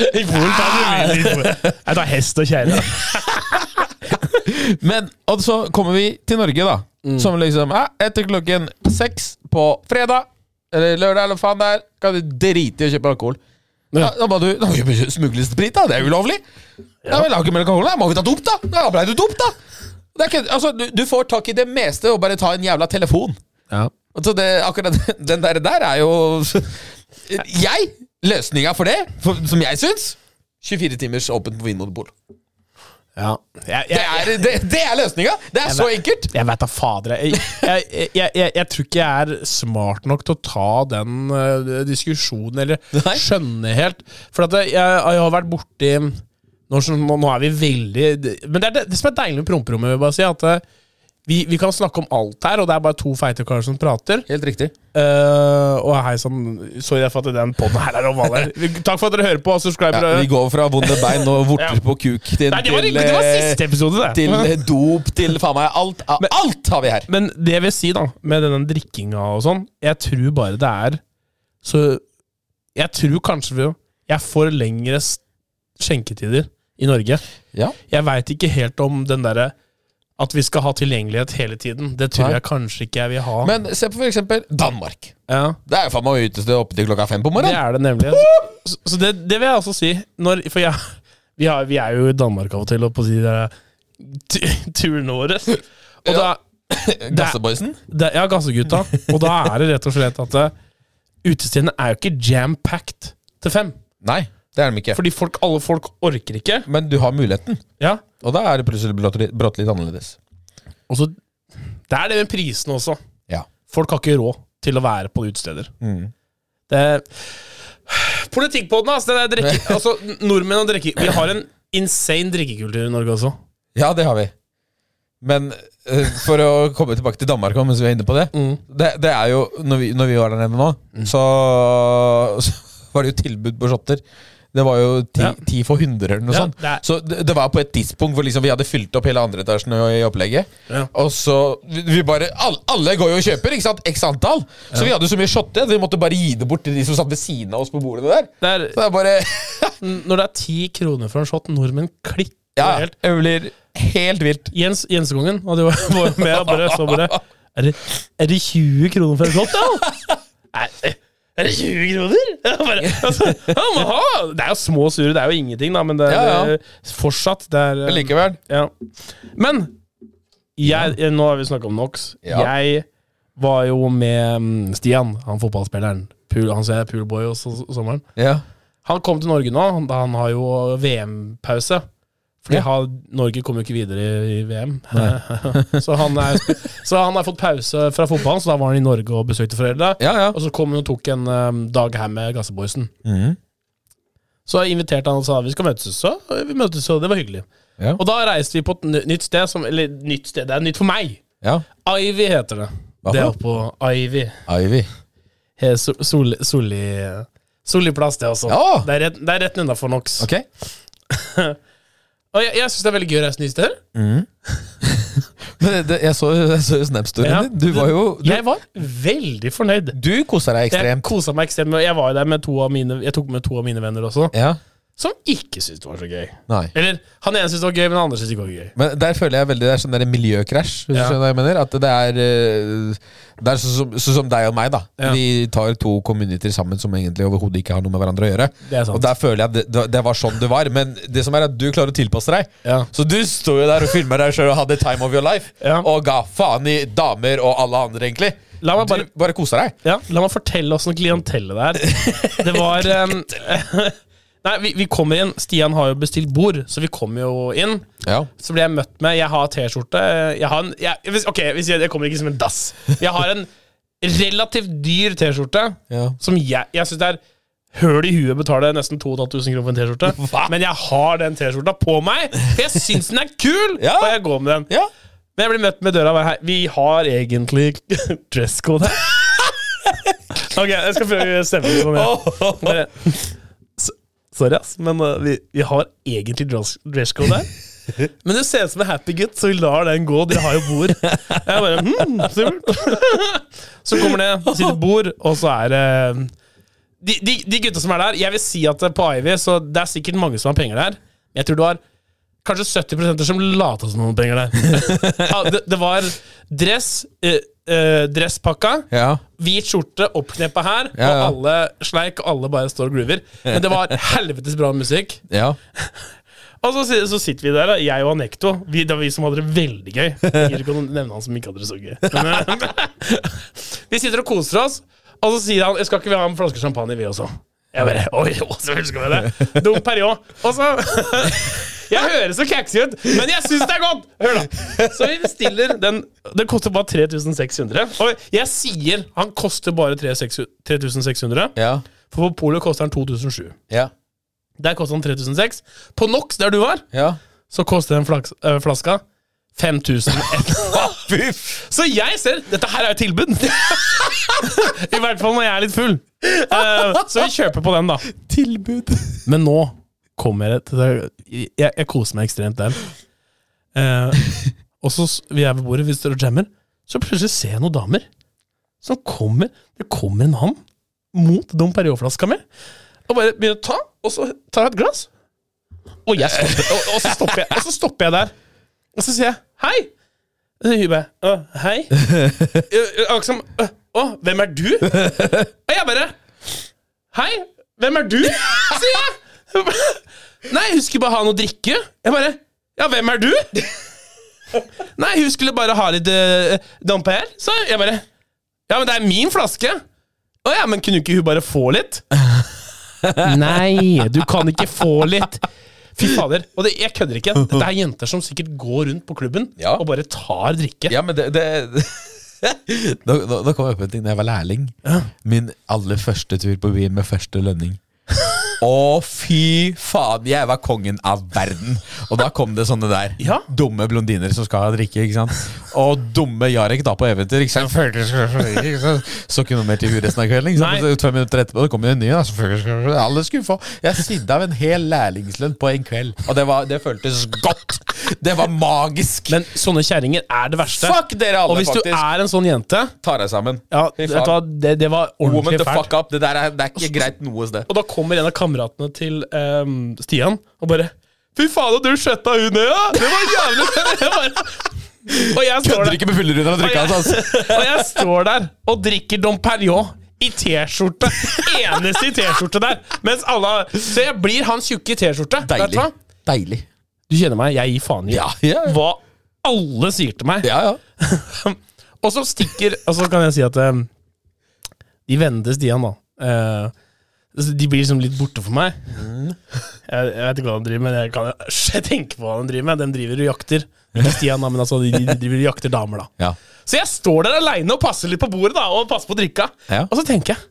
Jeg tar hest og kjerre. Men og så kommer vi til Norge, da. Som liksom ja, Etter klokken seks på fredag eller lørdag, eller faen det er, kan du drite i å kjøpe alkohol. Ja. Da, da må du da må du smugle sprit, da. Det er ulovlig. Ja. Da, ikke mer alkohol, da. Må vi ta dop, da? Da ble du dop, da. Det er ikke, altså, du, du får tak i det meste og bare ta en jævla telefon. Ja. Altså det, akkurat den der, der er jo Jeg! Løsninga for det, for, som jeg syns 24 timers åpent på Vinmonopol. ja. Jeg, Det er, det, det er løsninga! Det er så enkelt! Jeg vet da fader. Jeg, jeg, jeg, jeg, jeg tror ikke jeg er smart nok til å ta den uh, diskusjonen, eller Nei. skjønne helt. For jeg, jeg har vært borti nå, nå, nå er vi veldig Men det er det, det som er deilig med promperommet, vil jeg bare si, at eh, vi, vi kan snakke om alt her, og det er bare to feite karer som prater. Helt riktig. Uh, og hei sann, sorry for at den poden her er ovaler. Takk for at dere hører på, og subscriber. Ja, vi går fra vonde bein og vorter Ja. på kuk til, Nei, det var, til, det var eh, siste episode, det. til eh, dop, til faen meg alt. alt har vi her! Men det jeg vil si, da, med denne drikkinga og sånn, jeg tror bare det er Så Jeg tror kanskje vi Jeg får lengre skjenketider i Norge. Ja. Jeg veit ikke helt om den derre at vi skal ha tilgjengelighet hele tiden. Det tror Nei. jeg kanskje ikke jeg vil ha. Men se på eksempel Danmark. ja, Det er jo faen meg utested oppe til klokka fem på morgenen. det er det nemlig. Så, det, det vil jeg også si. Når, for jeg, vi, har, vi er jo i Danmark av og til, og på de er tu- turene våre. Og da Gasseboysen. Ja, Gassegutta. Og da er det rett og slett at uh, utestedene er jo ikke jam-packed til fem. Nei, det er de ikke. Fordi folk, alle folk orker ikke. Men du har muligheten. Ja, Og da er det plutselig brått brått litt annerledes. og så Det er det med prisene også. Ja. Folk har ikke råd til å være på utesteder. Mm. Det Politikk på den, altså. Det er drikke, altså nordmenn og drikke Vi har en insane drikkekultur i Norge også. Ja, det har vi. Men uh, for å komme tilbake til Danmark mens vi er inne på det. Mm. Det, det er jo, når vi, når vi var der nede nå, så, så var det jo tilbud på shotter. Det var jo ti, Ja. ti for 100 eller noe Ja, sånt. det Så det, det var på et tidspunkt hvor liksom vi hadde fylt opp hele andre etasjen i opplegget. Ja. Og så vi, vi bare alle, alle går jo og kjøper, ikke sant? X antall. Så vi hadde så mye shotte, vi måtte bare gi det bort til de som satt ved siden av oss på bordet der. Det er, Så det er bare når det er ti kroner for en shot, nordmenn klikker Ja, helt. det blir helt vilt. Jens Jensekongen og de var var med og bare så bare Er det, er det 20 kroner for en shot, da? Er, er det 20 kroner? Bare, altså, det er jo små surre, det er jo ingenting, da, men det er Ja, ja. det- fortsatt det er, Men likevel. Ja. Men jeg, nå har vi snakka om NOx. Jeg var jo med mm, Stian, han fotballspilleren. Pool, han ser poolboy også så- sommeren. Ja. Han kom til Norge nå. Han har jo VM-pause. Fordi Ja. han, Norge kommer jo ikke videre i, i VM. så, han er, så han har fått pause fra fotballen, så da var han i Norge og besøkte foreldre. Ja, ja. Og så kom han og tok en um, dag her med Gasseboysen. Mm. Så inviterte han og sa vi skal møtes, så vi møtes, og det var hyggelig. Ja. Og da reiste vi på et nytt sted, som, eller nytt sted, det er nytt for meg. ja. Ivy heter det. Hva Det er oppå Ivy. Ivy. He- so- sol, Solli Solli plass, det også. Det er rett, det er rett unnafor NOx. Ok. Og jeg, jeg syns det er veldig gøy å reise nye steder. Men det, jeg så, så jo Snap-storyen Ja. din. Du var jo Du, Jeg var veldig fornøyd. du kosa deg Jeg ekstremt. kosa meg ekstremt. Jeg var jo der med to av mine Jeg tok med to av mine venner også, Ja. Som ikke syntes det var så gøy. Nei. Eller han ene syntes det var gøy, men han andre syntes ikke det var gøy. Men der føler jeg veldig Det er sånn der miljøkrasj. Hvis Ja. du skjønner hva jeg mener At det er eh, Det er sånn som, så som deg og meg, da. Ja. Vi tar to communities sammen som egentlig overhodet ikke har noe med hverandre å gjøre. Er. Og der føler jeg at det, det- var sånn det var. Men det som er at du klarer å tilpasse deg. Ja. Så du sto jo der og filma deg sjøl og hadde time of your life. Og ga faen i damer og alle andre, egentlig. La meg bare Du bare kosa deg. Ja, La meg fortelle åssen klientellet det er. Det var um, Nei, vi, vi kommer inn. Stian har jo bestilt bord, så vi kommer jo inn. Ja. Så blir jeg møtt med Jeg har T-skjorte. Jeg har en jeg, hvis- Ok, hvis jeg, kommer ikke som en dass. Jeg har en relativt dyr T-skjorte Ja. som jeg, jeg syns det er høl i huet betaler nesten 2500 kroner for en T-skjorte. Men jeg har den T-skjorta på meg, for jeg syns den er kul! Ja. Og jeg går med den. ja. Men jeg blir møtt med døra her. Vi har egentlig dresscode her. Ok, jeg skal prøve å gjøre på sånn. Sorry, ass, men uh, vi, vi har egentlig dresscode her. Men du ser ut som en happy gutt, så vi lar den gå. Dere har jo bord. Jeg bare, hmm, supert. Så kommer det, sitt bord, og så er det de, de, de gutta som er der Jeg vil si at på Ivy Så det er sikkert mange som har penger der. Jeg tror du har kanskje 70 som lata som noen penger der. Ja, det, det var dress, eh, eh, dresspakka, ja. hvit skjorte, oppkneppa her, Ja, og alle sleik, og alle bare står og groover. Men det var helvetes bra musikk. ja. Og så, så sitter vi der, da, jeg og Anekto. Vi, det var vi som hadde det veldig gøy. Jeg å nevne han som ikke hadde det så gøy. Men, vi sitter og koser oss, og så sier han Skal ikke vi ha en flaske champagne, vi også? Jeg bare Oi, selvfølgelig skal vi det. Dom Perriot. Og så Jeg høres så kaksig ut, men jeg syns det er godt! Hør, da. Så vi bestiller den. Den koster bare 3600. Og jeg sier han koster bare 3600, Ja. for på polet koster han 2007. Ja. Der koster den 3600. På NOx, der du var, ja. så koster den flaks, øh, flaska 5000. Så jeg ser Dette her er jo tilbud! I hvert fall når jeg er litt full. Uh, så vi kjøper på den, da. Tilbud. Men nå kommer det Jeg, jeg koser meg ekstremt der. Eh, og så vi er ved bordet, vi står og jammer, så plutselig ser jeg noen damer som kommer Det kommer en mann mot Dom Perriot-flaska mi, og bare begynner å ta, og så tar jeg et glass. Og, jeg stopper, og, og, så stopper jeg, og så stopper jeg der. Og så sier jeg hei. Og så hun bare å, hei. Og liksom «Å, Å, hvem er du? Og jeg bare Hei, hvem er du? sier jeg. Nei, hun skulle bare ha noe å drikke. Jeg bare Ja, hvem er du? Nei, hun skulle bare ha litt uh, Damper, Så jeg. Bare Ja, men det er min flaske. Å ja, men kunne ikke hun bare få litt? Nei, du kan ikke få litt. Fy fader. Og det, jeg kødder ikke. Dette er jenter som sikkert går rundt på klubben Ja. og bare tar drikke. Ja, men det, det nå kom jeg på en ting da jeg var lærling. Min aller første tur på byen med første lønning. Å, fy faen! Jeg var kongen av verden. Og da kom det sånne der Ja. dumme blondiner som skal drikke. ikke sant? Og dumme Jarek da på eventyr. ikke sant? Så ikke noe mer til huet resten av kvelden. ikke sant? Nei. Fem minutter etterpå det kom jo en ny. da, Alle skulle få. Jeg sidde av en hel lærlingslønn på en kveld. Og det, var, det føltes godt. Det var magisk. Men sånne kjerringer er det verste. Fuck dere alle, og hvis faktisk. du er en sånn jente Ta deg sammen. ja, vet du hva, det, det var Woman ordentlig the fælt. fuck up. Det der er, det er ikke greit noe sted. Og da kommer en av kameratene til ehm, Stian og bare Fy faen, du skjøtta hun ned, ja! Det var jævlig Jeg bare, Og jeg står Kødder der ikke med fyllerunder og drikker drikke hans, altså. og jeg står der og drikker Dom Perignon i T-skjorte. Eneste i T-skjorte der. Mens alle Så jeg blir han tjukke i T-skjorte. Vet du Deilig. hva? Deilig. Du kjenner meg, jeg gir faen i Ja, ja. hva alle sier til meg. Ja, ja. Og så stikker Og så kan jeg si at um, de vennene til Stian, da uh, De blir liksom litt borte for meg. Jeg, jeg vet ikke hva de driver med, jeg kan jeg tenke på hva de driver med. De driver og jakter. Ikke Stian, da, men altså, de, de driver og jakter damer, da. ja. Så jeg står der aleine og passer litt på bordet, da, og passer på drikka. Og så tenker jeg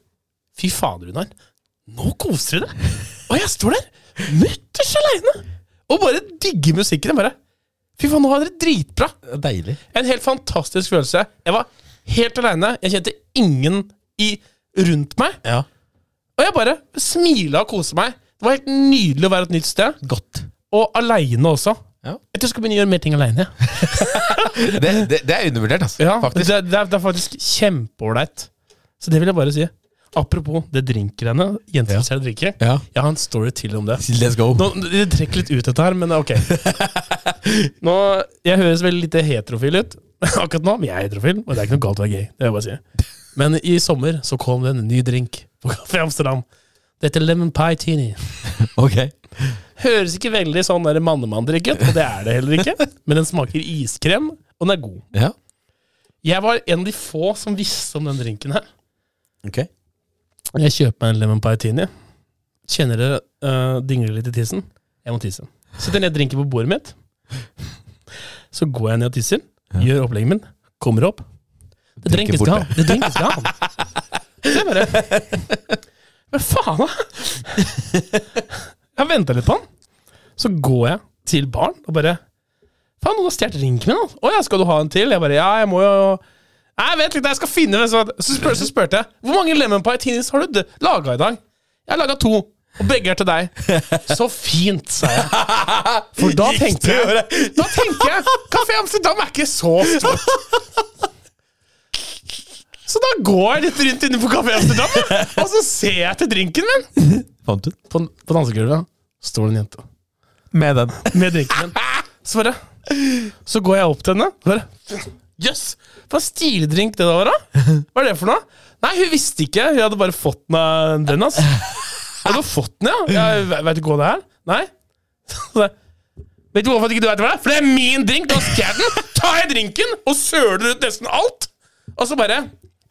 Fy fader, Runar. Nå koser du deg. Og jeg står der, mutters aleine, og bare digger musikken. Jeg bare Fy faen, nå har dere dritbra. Deilig. En helt fantastisk følelse. Jeg var Helt aleine. Jeg kjente ingen i, rundt meg. Ja. Og jeg bare smila og koste meg. Det var helt nydelig å være et nytt sted. Godt. Og aleine også. Ja. Jeg tror jeg skal begynne å gjøre mer ting aleine. Det, det, det er undervurdert, altså. Ja, Faktisk. det, det, er, det er faktisk kjempeålreit. Så det vil jeg bare si. Apropos det drinkgreiene. Jenter som deg drikke. Ja. Jeg har en story til om det. Let's go. Nå, det trekker litt ut dette her, men ok. Nå, Jeg høres veldig lite heterofil ut akkurat nå, men jeg er heterofil, og det er ikke noe galt å være gay. Det vil jeg bare si. Men i sommer så kom det en ny drink på Kafé Amsterdam. Det heter lemon pie teeny. Ok. Høres ikke veldig sånn mannemann-drikket, ut, og det er det heller ikke. Men den smaker iskrem, og den er god. Ja. Jeg var en av de få som visste om den drinken her. Ok. Jeg kjøper meg en lemon pie. Kjenner det uh, dingler litt i tissen. Jeg må tisse. Setter ned drinken på bordet mitt. Så går jeg ned og tisser. Gjør opplegget min. Kommer opp. Det drinkes skal han. Det drinkes skal han. Jeg bare Hva faen, da? Jeg venta litt på han. Så går jeg til baren og bare Faen, noen har stjålet drinken min. Å ja, skal du ha en til? Jeg bare Ja, jeg må jo Nei, vent litt, jeg skal finne. Så, så, spør, så spurte jeg hvor mange lemon pie tinis har du laga i dag. Jeg har laga to, og begge er til deg. Så fint, sa jeg. For da tenkte jeg Da tenker jeg Kafé Amsterdam er ikke så stort. Så da går jeg litt rundt inne på Kafé Amsterdam, og så ser jeg til drinken min. Fant du? På, på dansegulvet står det en jente Med den. med drinken min. Så bare Så går jeg opp til henne. Bare Jøss! Hva stildrink det der var, da? Hva er det for noe? Nei, hun visste ikke. Hun hadde bare fått den av den, altså. Hadde du fått den, ja? Jeg Veit vet ikke hva det er. Nei? Vet du hvorfor ikke du vet hva det er? For det er min drink! Du har stjålet den! Tar jeg drinken og søler ut nesten alt! Og så bare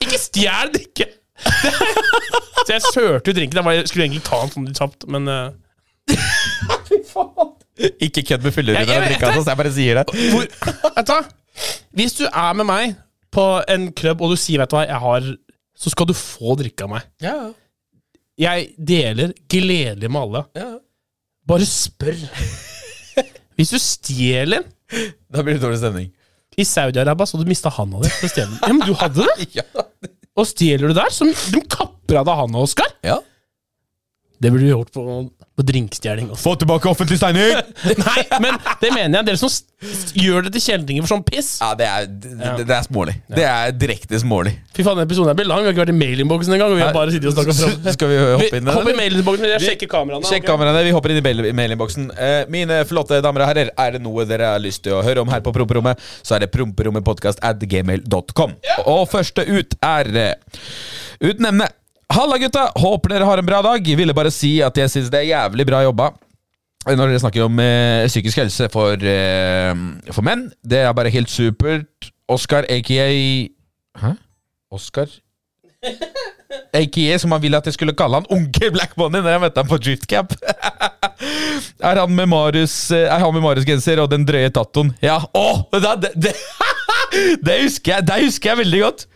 Ikke stjel drikke! Så jeg sørte ut drinken. Jeg var- skulle egentlig ta den sånn litt kjapt, men Fy faen! Ikke kødd med jeg og drikke, altså. Jeg bare sier det. Hvor? Hvis du er med meg på en klubb, og du sier vet du hva, jeg har Så skal du få drikke av meg. Ja, Jeg deler gledelig med alle. ja. Bare spør. Hvis du stjeler Da blir det dårlig stemning. i Saudi-Arabia, så du mista handa di. Ja, men du hadde det! Ja. Og stjeler du der, så de kapper av deg handa, Oskar. ja. Det burde du gjort på, på drinkstjeling. også. Få tilbake offentlig steining! Nei, men det mener jeg. Dere som gjør det til kjeltringer for sånn piss. Ja, det er, det, det er smålig. Det er direkte smålig. Fy faen, den episoden her blir lang. Vi har ikke vært i mailinnboksen engang. Vi har bare sittet og snakka fram. Skal vi hoppe inn i Hopp i mailinnboksen, jeg sjekker kameraene. Sjekk okay. kameraene. Vi hopper inn i mail- mailinnboksen. Uh, mine flotte damer og herrer, er det noe dere har lyst til å høre om her på Promperommet, så er det promperommetpodkast at gmail.com. Og første ut er uh, uten emne. Halla, gutta! Håper dere har en bra dag. Ville bare si at jeg syns det er jævlig bra jobba. Når dere snakker om eh, psykisk helse for, eh, for menn. Det er bare helt supert. Oscar, aka Hæ? Oscar? AKA, som han ville at jeg skulle kalle han Onkel Black Money når jeg møtte han på Driftcap. er han med Marius eh, Marius-genser og den drøye tattoen? Ja. Å! det, det, det, det, husker jeg, det husker jeg veldig godt.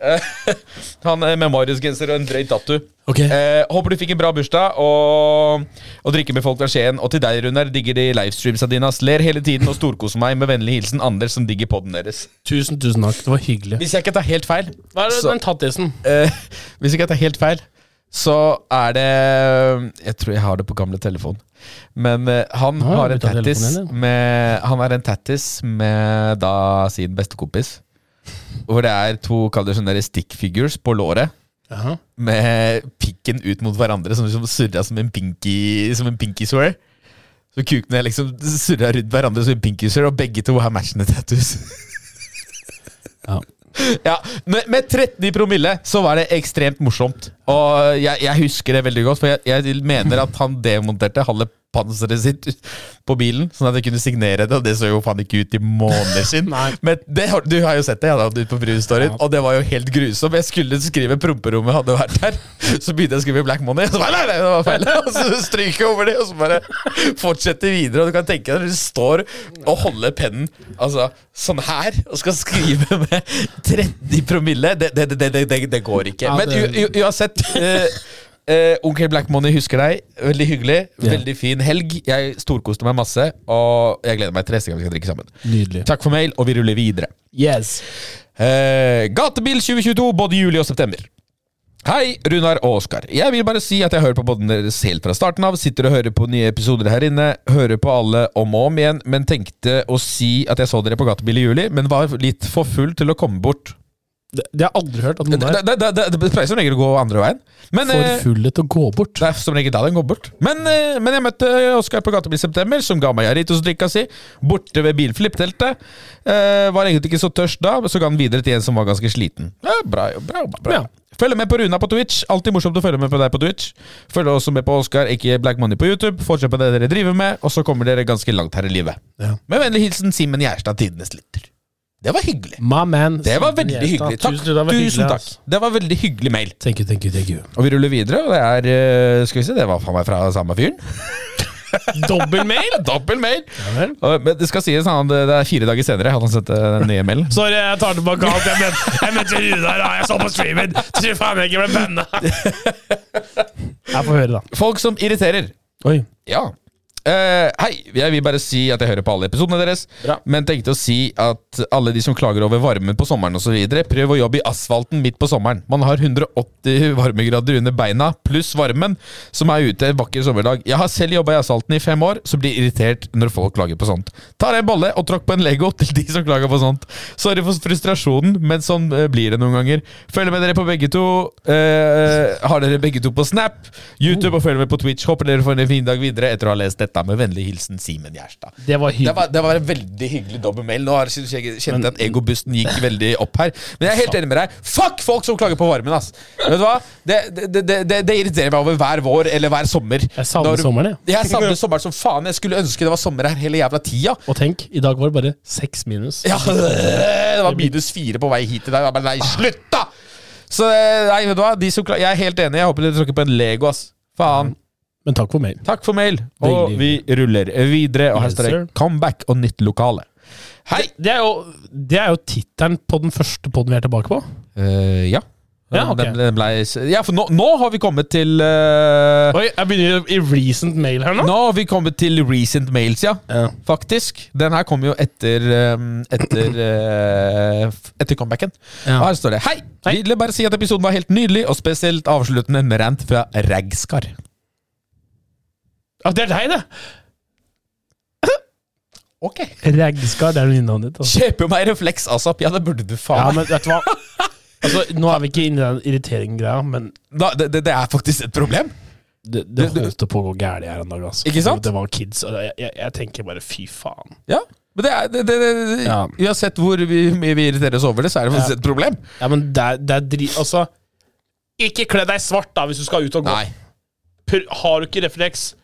Eh, han er med Marius-genser og en drøy tattoo. Ok. Eh, håper du fikk en bra bursdag og, og drikker med folk fra Skien. Og til deg, Runar, digger de livestreamsa dine. Ler hele tiden og storkoser meg med vennlig hilsen Anders, som digger podden deres. Tusen, tusen takk. Det var hyggelig. Hvis jeg ikke tar helt feil Hva er det, så- den tattisen? Eh, hvis ikke tar helt feil, så er det Jeg tror jeg har det på gamle telefon. Men eh, han Ah, har en tattis med Han er en tattis med da sin bestekompis. Hvor det er to kall det sånne der stick figures på låret. Aha. Med pikken ut mot hverandre, som liksom surra som en pinky Som en pinky swear. Så kukene liksom surra rundt hverandre som en pinky swear, og begge to har matchende tattoos. Ja. Ja, med, med 13 i promille så var det ekstremt morsomt. Og jeg, jeg husker det veldig godt, for jeg, jeg mener at han demonterte halve panseret sitt på bilen, sånn at jeg kunne signere det, og det så jo faen ikke ut i måneder siden. Men det, du har jo sett det, jeg hadde hatt ut på Brustorien, Ja. og det var jo helt grusomt. Jeg skulle skrive 'promperommet hadde vært her', så begynte jeg å skrive 'Black Money', og så bare, nei, nei, det var feil. Og så stryker jeg over det, og så bare fortsetter videre. Og du kan tenke deg når du står og holder pennen altså, sånn her, og skal skrive med 30 promille, det, det, det, det, går ikke. Men u, u, uansett eh, eh, Onkel Black Money husker deg. Veldig hyggelig. Ja. Veldig fin helg. Jeg storkoste meg masse, og jeg gleder meg til neste gang vi skal drikke sammen. Nydelig. Takk for mail, og vi ruller videre. Yes. Eh, gatebil 2022, både juli og september. Hei, Runar og Oskar. Jeg vil bare si at jeg hører på podden deres helt fra starten av. Sitter og hører på nye episoder her inne. Hører på alle om og om igjen, men tenkte å si at jeg så dere på gatebil i juli, men var litt for full til å komme bort. Det, det har jeg aldri hørt at Det, noen er det, det, det, det pleier som regel å gå andre veien. Men, for eh, fulle til å gå bort. det er som regel da den går bort. Men, eh, men jeg møtte Oskar på gata i september, som ga meg Jarritos-drikka si, borte ved bilflippteltet. Eh, var egentlig ikke så tørst da, så ga den videre til en som var ganske sliten. Ja, bra, bra, bra. Ja. Følg med på Runa på Twitch. Alltid morsomt å følge med på deg på Twitch. Følg også med på Oskar, ikke Black Money på YouTube. Fortsett med det dere driver med, og så kommer dere ganske langt her i livet. Ja. Med vennlig hilsen Simen Gjerstad, tidenes lytter. Det var hyggelig. My man. Det var veldig Gjerstad. hyggelig. Takk. Tusen, det hyggelig, Tusen takk. Det var veldig hyggelig mail. Thank you, thank you, thank you. Og vi ruller videre, og det er eh, Skal vi se, det var faen meg fra samme fyren. Dobbel mail! Ja vel. Og- Men det skal sies, han, det er fire dager senere hadde han sett den nye mailen. Sorry, jeg tar tilbake alt. Jeg mente, jeg mente Runar. Jeg så på streamen. Tror faen jeg ikke ble banna. Jeg får høre, da. Folk som irriterer. Oi. Ja. Eh, hei, jeg vil bare si at jeg hører på alle episodene deres. Bra. Men tenkte å si at alle de som klager over varmen på sommeren osv., prøv å jobbe i asfalten midt på sommeren. Man har 180 varmegrader under beina, pluss varmen, som er ute en vakker sommerdag. Jeg har selv jobba i asfalten i fem år, så blir irritert når folk klager på sånt. Ta deg en bolle og tråkk på en Lego til de som klager på sånt. Sorry for frustrasjonen, men sånn eh, blir det noen ganger. Følg med dere på begge to. Uh, har dere begge to på Snap, YouTube og følg med på Twitch. Håper dere får en fin dag videre etter å ha lest dette. Med vennlig hilsen Simen Gjerstad. Det var Det var, det var en veldig hyggelig dobbeltmail. Nå har jeg kjent at egobusten gikk veldig opp her. Men jeg er helt enig med deg. Fuck folk som klager på varmen, ass! Vet du hva? Det, det, det, det, det irriterer meg over hver vår eller hver sommer. Jeg savner sommeren, jeg. Jeg savner sommeren som faen. Jeg skulle ønske det var sommer her hele jævla tida. Og tenk, i dag var det bare seks minus. Ja, det var minus fire på vei hit i dag. Men Nei, slutt, da! Så eh, nei, vet du hva? De som kla- jeg er helt enig. Jeg håper dere tråkker på en Lego, ass. Faen. Men takk for mail. Takk for mail. Og vi ruller videre. Og her står det 'comeback' og nytt lokale. Hei! Det er jo, det er jo tittelen på den første podden vi er tilbake på. Eh, ja. Ja, okay. Den, den ble, ja, for nå, nå har vi kommet til uh, Oi, jeg begynner i recent mail her nå. Nå har vi kommet til recent mails, ja. Ja. Faktisk. Den her kom jo etter eh, Etter, eh, etter comebacken. Ja. Og her står det Hei! Hei. Ville bare si at episoden var helt nydelig, og spesielt avsluttende med rant fra Ragskar. Ja, det er deg, det! Ok. Ragskar, det er navnet ditt. Altså. jo meg refleks asap! Ja, det burde du Ja, faen men vet du hva? Altså, nå er vi ikke inne i den irritering-greia, men da, det, det, det er faktisk et problem. det, det Du- du- holdt på å gå gærent her en dag. Altså. Ikke sant? Det var kids, og jeg, jeg, jeg tenker bare fy faen. Ja. Men det er, det, det, det, Ja. Uansett hvor vi- mye vi irriterer oss over det, så er det faktisk Ja. et problem. Ja, men det er, det er dri... Altså, ikke kle deg svart da hvis du skal ut og gå. Nei. Pr har du ikke refleks,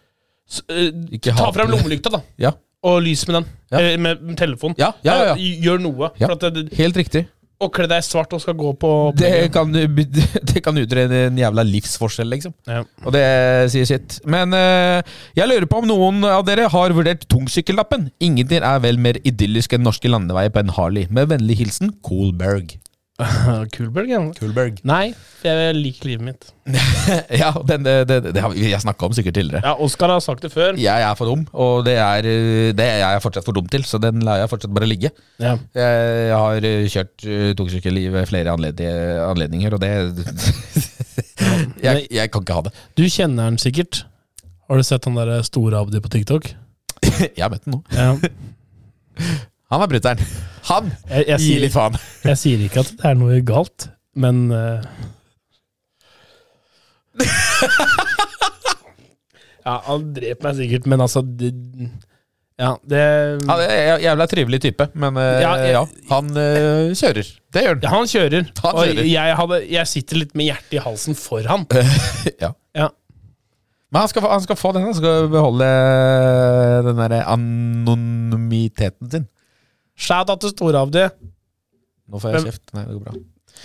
ta ha- frem lommelykta, da. Ja. Og lys med den. Ja. Eller med, med telefonen. Ja, ja. Eh, Gjør noe. Det, Helt riktig. Og kle deg svart og skal gå på Det kan, det kan utrede en jævla livsforskjell, liksom. Og det sier sitt. Men eh, jeg lurer på om noen av dere har vurdert tungsykkellappen. Ingenting er vel mer idyllisk enn norske landeveier på en Harley. Med vennlig hilsen Coolberg. Kulberg, ja. Coolberg. Nei, jeg liker livet mitt. ja, den, det, det, det har vi snakka om sikkert tidligere. Ja, Oskar har sagt det før. Jeg er for dum, og det er, eh, det er jeg fortsatt for dum til, så den lar jeg fortsatt bare ligge. Ja. Jeg har eh, kjørt uh, tungsykkel i flere anled anledninger, og det jeg, jeg kan ikke ha det. Du kjenner han sikkert. Har du sett han der store Abdi på TikTok? Jeg har møtt den nå. Ja. Han er brutter'n. Han Jeg, jeg, gir litt faen. jeg sier ikke at det er noe galt, men uh... Ja, han dreper meg sikkert, men altså det, Ja, det Han er en jævla trivelig type, men uh, Ja, ja, han uh, kjører. Det gjør han. Ja, han kjører. Han Og kjører. jeg, hadde, jeg sitter litt med hjertet i halsen for han. Ja. Ja. Men han skal, han skal få den. Han skal beholde den derre anonymiteten sin. Shout out til Store-Abdi. Nå får jeg Men- kjeft. Nei, det går bra.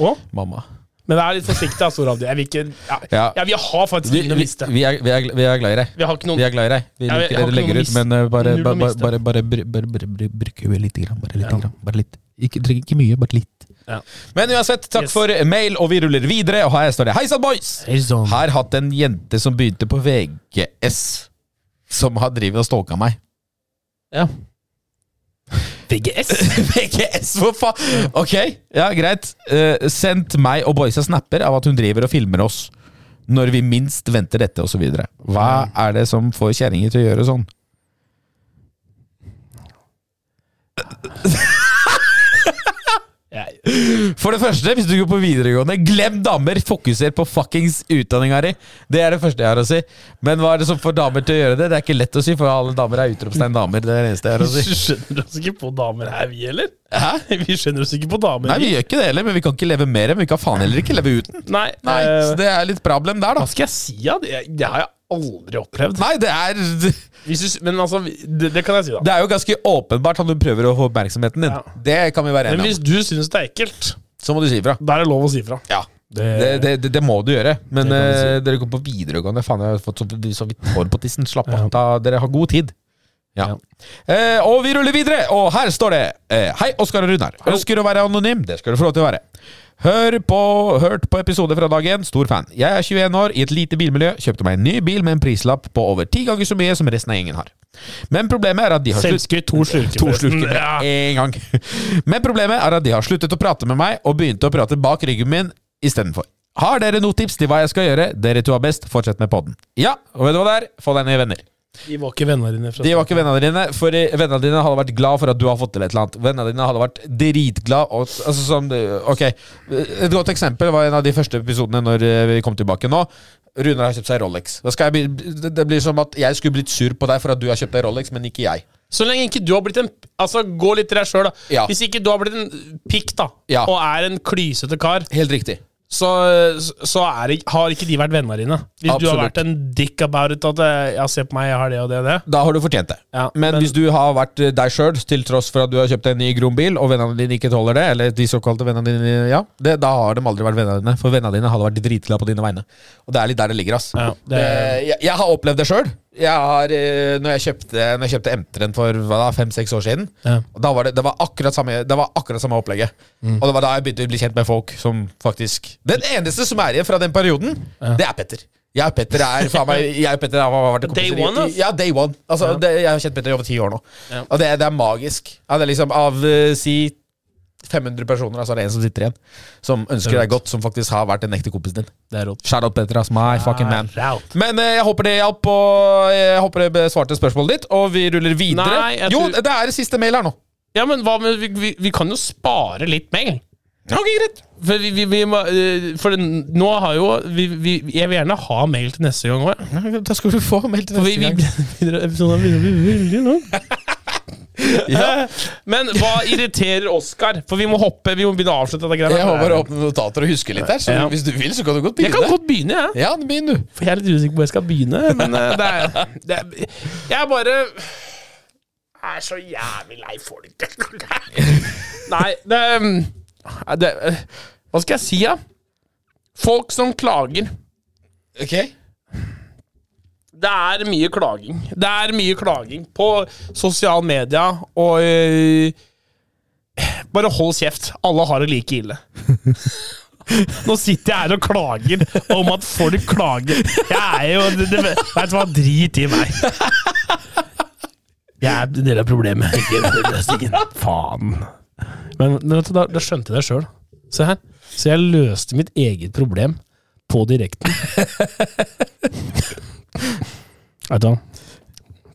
Å? Mamma. Men vær litt forsiktig, da, Store-Abdi. Jeg vil ikke ja, Ja. ja, vi har faktisk å vi, miste. vi, er, vi, er, vi er glad i deg. Vi har ikke noen Vi er glad i deg. Vi liker ja, det du legger ut, men uh, bare, ba, ba, bare, bare, bare, bare, bare, bare bruker vi litt. Grann, bare litt. Ja. Grann, bare litt. Ikke, ikke mye, bare litt. Ja. Men uansett, takk Yes. for mail, og vi ruller videre. Og her står det Hei sann, boys! Heisan. Her hatt en jente som begynte på VGS, som har drevet og stalka meg. Ja. VGS. VGS, for faen! Ok, ja, greit. Uh, sendt meg og boysa snapper av at hun driver og filmer oss når vi minst venter dette, osv. Hva er det som får kjerringer til å gjøre sånn? For det første, hvis du går på videregående, glem damer! Fokuser på fuckings utdanninga di! Det er det første jeg har å si. Men hva er det som får damer til å gjøre det? Det er ikke lett å si, for alle damer er utropstegn damer. Det er det eneste jeg har å si. Vi skjønner oss ikke på damer her, vi heller? Hæ? Vi skjønner oss ikke på damer. Nei, vi gjør ikke det heller, men vi kan ikke leve mer, men vi kan faen heller ikke leve uten. Nei, Nei, eh, så det er litt problem der, da. Hva skal jeg si, da? Det, det har jeg aldri opplevd. Nei, det er Hvis du, men altså, det, det kan jeg si, da. Det er jo ganske åpenbart at du prøver å få oppmerksomheten din. Ja. Det kan vi være Men hvis du syns det er ekkelt, Så må du si ifra. da er det lov å si ifra. Ja. Det, Det, det, det, det må du gjøre. Men du si. uh, dere går på videregående. Faen, jeg har fått så, så vidt hår på tissen. Slapp av. Ja. Dere har god tid. Ja. Ja. Eh, og vi ruller videre, og her står det eh, Hei, Oskar og Runar. Ønsker å være anonym. Det skal du få lov til å være. Hør på, hørt på episode fra dag én. Stor fan. Jeg er 21 år, i et lite bilmiljø. Kjøpte meg en ny bil med en prislapp på over ti ganger så mye som resten av gjengen har. Men problemet er at de har Selvskryt, to slurker. To slurker Ja. en gang. Men problemet er at de har sluttet å prate med meg, og begynte å prate bak ryggen min istedenfor. Har dere noen tips til hva jeg skal gjøre? Dere to har best. Fortsett med podden. Ja, og vet du hva det er? Få deg nye venner. De var ikke vennene dine. Fra De var ikke vennene dine, for eh, vennene dine hadde vært glad for at du har fått til et eller annet. Vennene dine hadde vært dritglad. Og, altså, som, ok, Et godt eksempel var en av de første episodene når eh, vi kom tilbake nå. Runar har kjøpt seg Rolex. Da skal jeg bli, det- det blir som at jeg skulle blitt sur på deg for at du har kjøpt deg Rolex, men ikke jeg. Så lenge ikke du har blitt en Altså, gå litt til deg sjøl, da. Ja. Hvis ikke du har blitt en pikk, da, Ja. og er en klysete kar, Helt riktig. Så, så er har ikke de vært venner dine. Hvis du har vært en dick about it, at eh, ja, se på meg, jeg har det og det og det. Da har du fortjent det. Ja, men, men- hvis du har vært eh, deg sjøl, til tross for at du har kjøpt en ny grom bil, og vennene dine ikke tåler det, eller de såkalte vennene dine, ja, det, da har de aldri vært vennene dine. For vennene dine hadde vært dritglade på dine vegne. Og det er litt der det ligger, ass. Ja, det- Eh, jeg, jeg har opplevd det sjøl. Jeg har, eh, når jeg kjøpte, når jeg kjøpte M3-en for fem-seks år siden, Ja. og da var det, det, var akkurat samme, det var akkurat samme opplegget. Mm. Og det var da jeg begynte å bli kjent med folk som faktisk Den eneste som er igjen fra den perioden, det er Petter. Jeg og Petter er faen meg Jeg og Petter har vært Day one, altså? Ja, day one. Altså, det, jeg har kjent Petter i over ti år nå. Ja. Og det, det er magisk. Ja, det er liksom Av uh, si 500 personer, altså er det en som sitter igjen. Som ønsker er deg godt, som faktisk har vært en ekte kompisen din. Det er rått. Shout out Petra. My fucking man. Shout. Men eh, jeg håper det hjalp, og jeg håper det besvarte spørsmålet ditt. Og vi ruller videre. Nei, jeg Jo, det er siste mail her nå. Ja, men hva med Vi, vi, vi kan jo spare litt mail. Ok, greit. For, vi, vi, vi må, eh, for nå har jo vi, vi, Jeg vil gjerne ha mail til neste gang òg. Da skal du få mail til vi, neste vi, gang. Vi episoden begynner å bli veldig lang. Ja. Men hva irriterer Oskar? For vi må hoppe Vi må begynne å avslutte dette Jeg må bare åpne notater og huske litt her, så Ja. hvis du vil, så kan du godt begynne. Jeg kan godt begynne, jeg. Ja, begynn du. For jeg er litt usikker på hvor jeg skal begynne. Men eh, det er, det er Jeg er bare Jeg er så jævlig lei folk. Nei, det, mm, det Hva skal jeg si, da? Folk som klager. Ok. Det er mye klaging. Det er mye klaging på sosiale medier og øh, Bare hold kjeft. Alle har det like ille. Nå sitter jeg her og klager om at folk klager. Jeg er jo det, det, Vet du hva? Drit i meg. Jeg er en del av problemet, ikke løsningen. Faen. Men, da, da skjønte jeg det sjøl. Se her. Så jeg løste mitt eget problem på direkten. Vet du hva?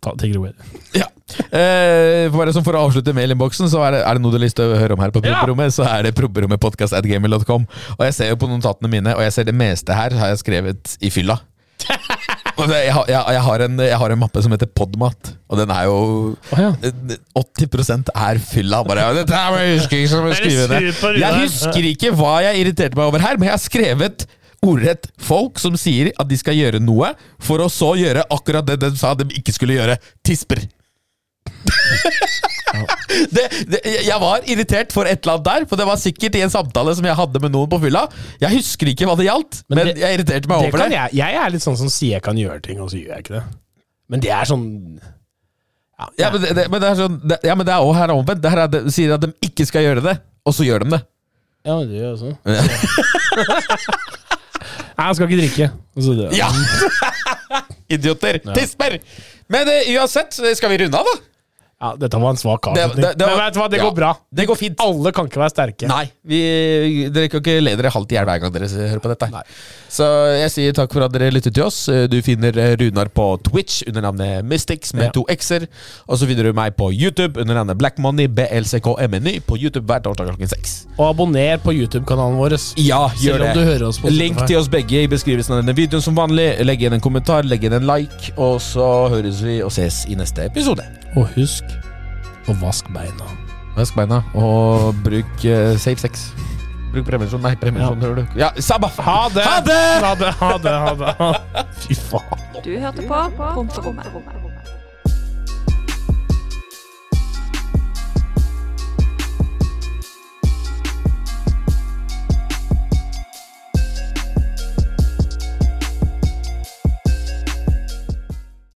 Ta, take it away. Ja. Eh, bare For å avslutte mailinnboksen, så er det, er det noe du har lyst til å høre om her på Ja. så er det promperommetpodkastatgamer.com. Og jeg ser jo på notatene mine, og jeg ser det meste her har jeg skrevet i fylla. Jeg, har, jeg, jeg, har en, jeg har en mappe som heter Podmat, og den er jo oh, ja. 80 er fylla. Bare, dette her jeg husker ikke som jeg det? Jeg husker ikke hva jeg irriterte meg over her, men jeg har skrevet ordrett folk som sier at de skal gjøre noe, for å så gjøre akkurat det de sa de ikke skulle gjøre. Tisper. det, det, jeg var irritert for et eller annet der, for det var sikkert i en samtale som jeg hadde med noen på fylla. Jeg husker ikke hva det gjaldt, Men men, det- jeg irriterte meg Det over kan det. jeg, jeg er litt sånn som sier jeg kan gjøre ting, og så gjør jeg ikke det. Men det er sånn ja, Ja, men det, det, men det er sånn det, Ja, men det er også her omvendt. Det her er, de sier at de ikke skal gjøre det, og så gjør de det. ja, det gjør jeg også. Nei, jeg skal ikke drikke. Og så det. Ja! Idioter! Tisper! Men eh, uansett, skal vi runde av, da? Ja, dette var en svak avslutning. Men vet du hva, det ja, går bra. det går fint. Alle kan ikke være sterke. Nei, vi, dere kan ikke le dere halvt i hjel hver gang dere hører på dette. Nei. Så jeg sier takk for at dere lyttet til oss. Du finner eh, Runar på Twitch under navnet Mystics med Ja. to x-er. Og så finner du meg på YouTube under navnet Black Money BLCKMNY på YouTube hver torsdag klokken seks. Og abonner på YouTube-kanalen vår. Ja, gjør det. Link til oss begge i beskrivelsen av denne videoen som vanlig. Legg igjen en kommentar, legg igjen en like, og så høres vi og ses i neste episode. Og husk å vaske beina. Vask beina, og bruk uh, safe sex. Bruk prevensjon. Nei, prevensjon, Ja. hører du. Ja, sabba! Ha det! Ha det! Ha det, ha det, ha det. Fy faen. Du hørte på Promperommet.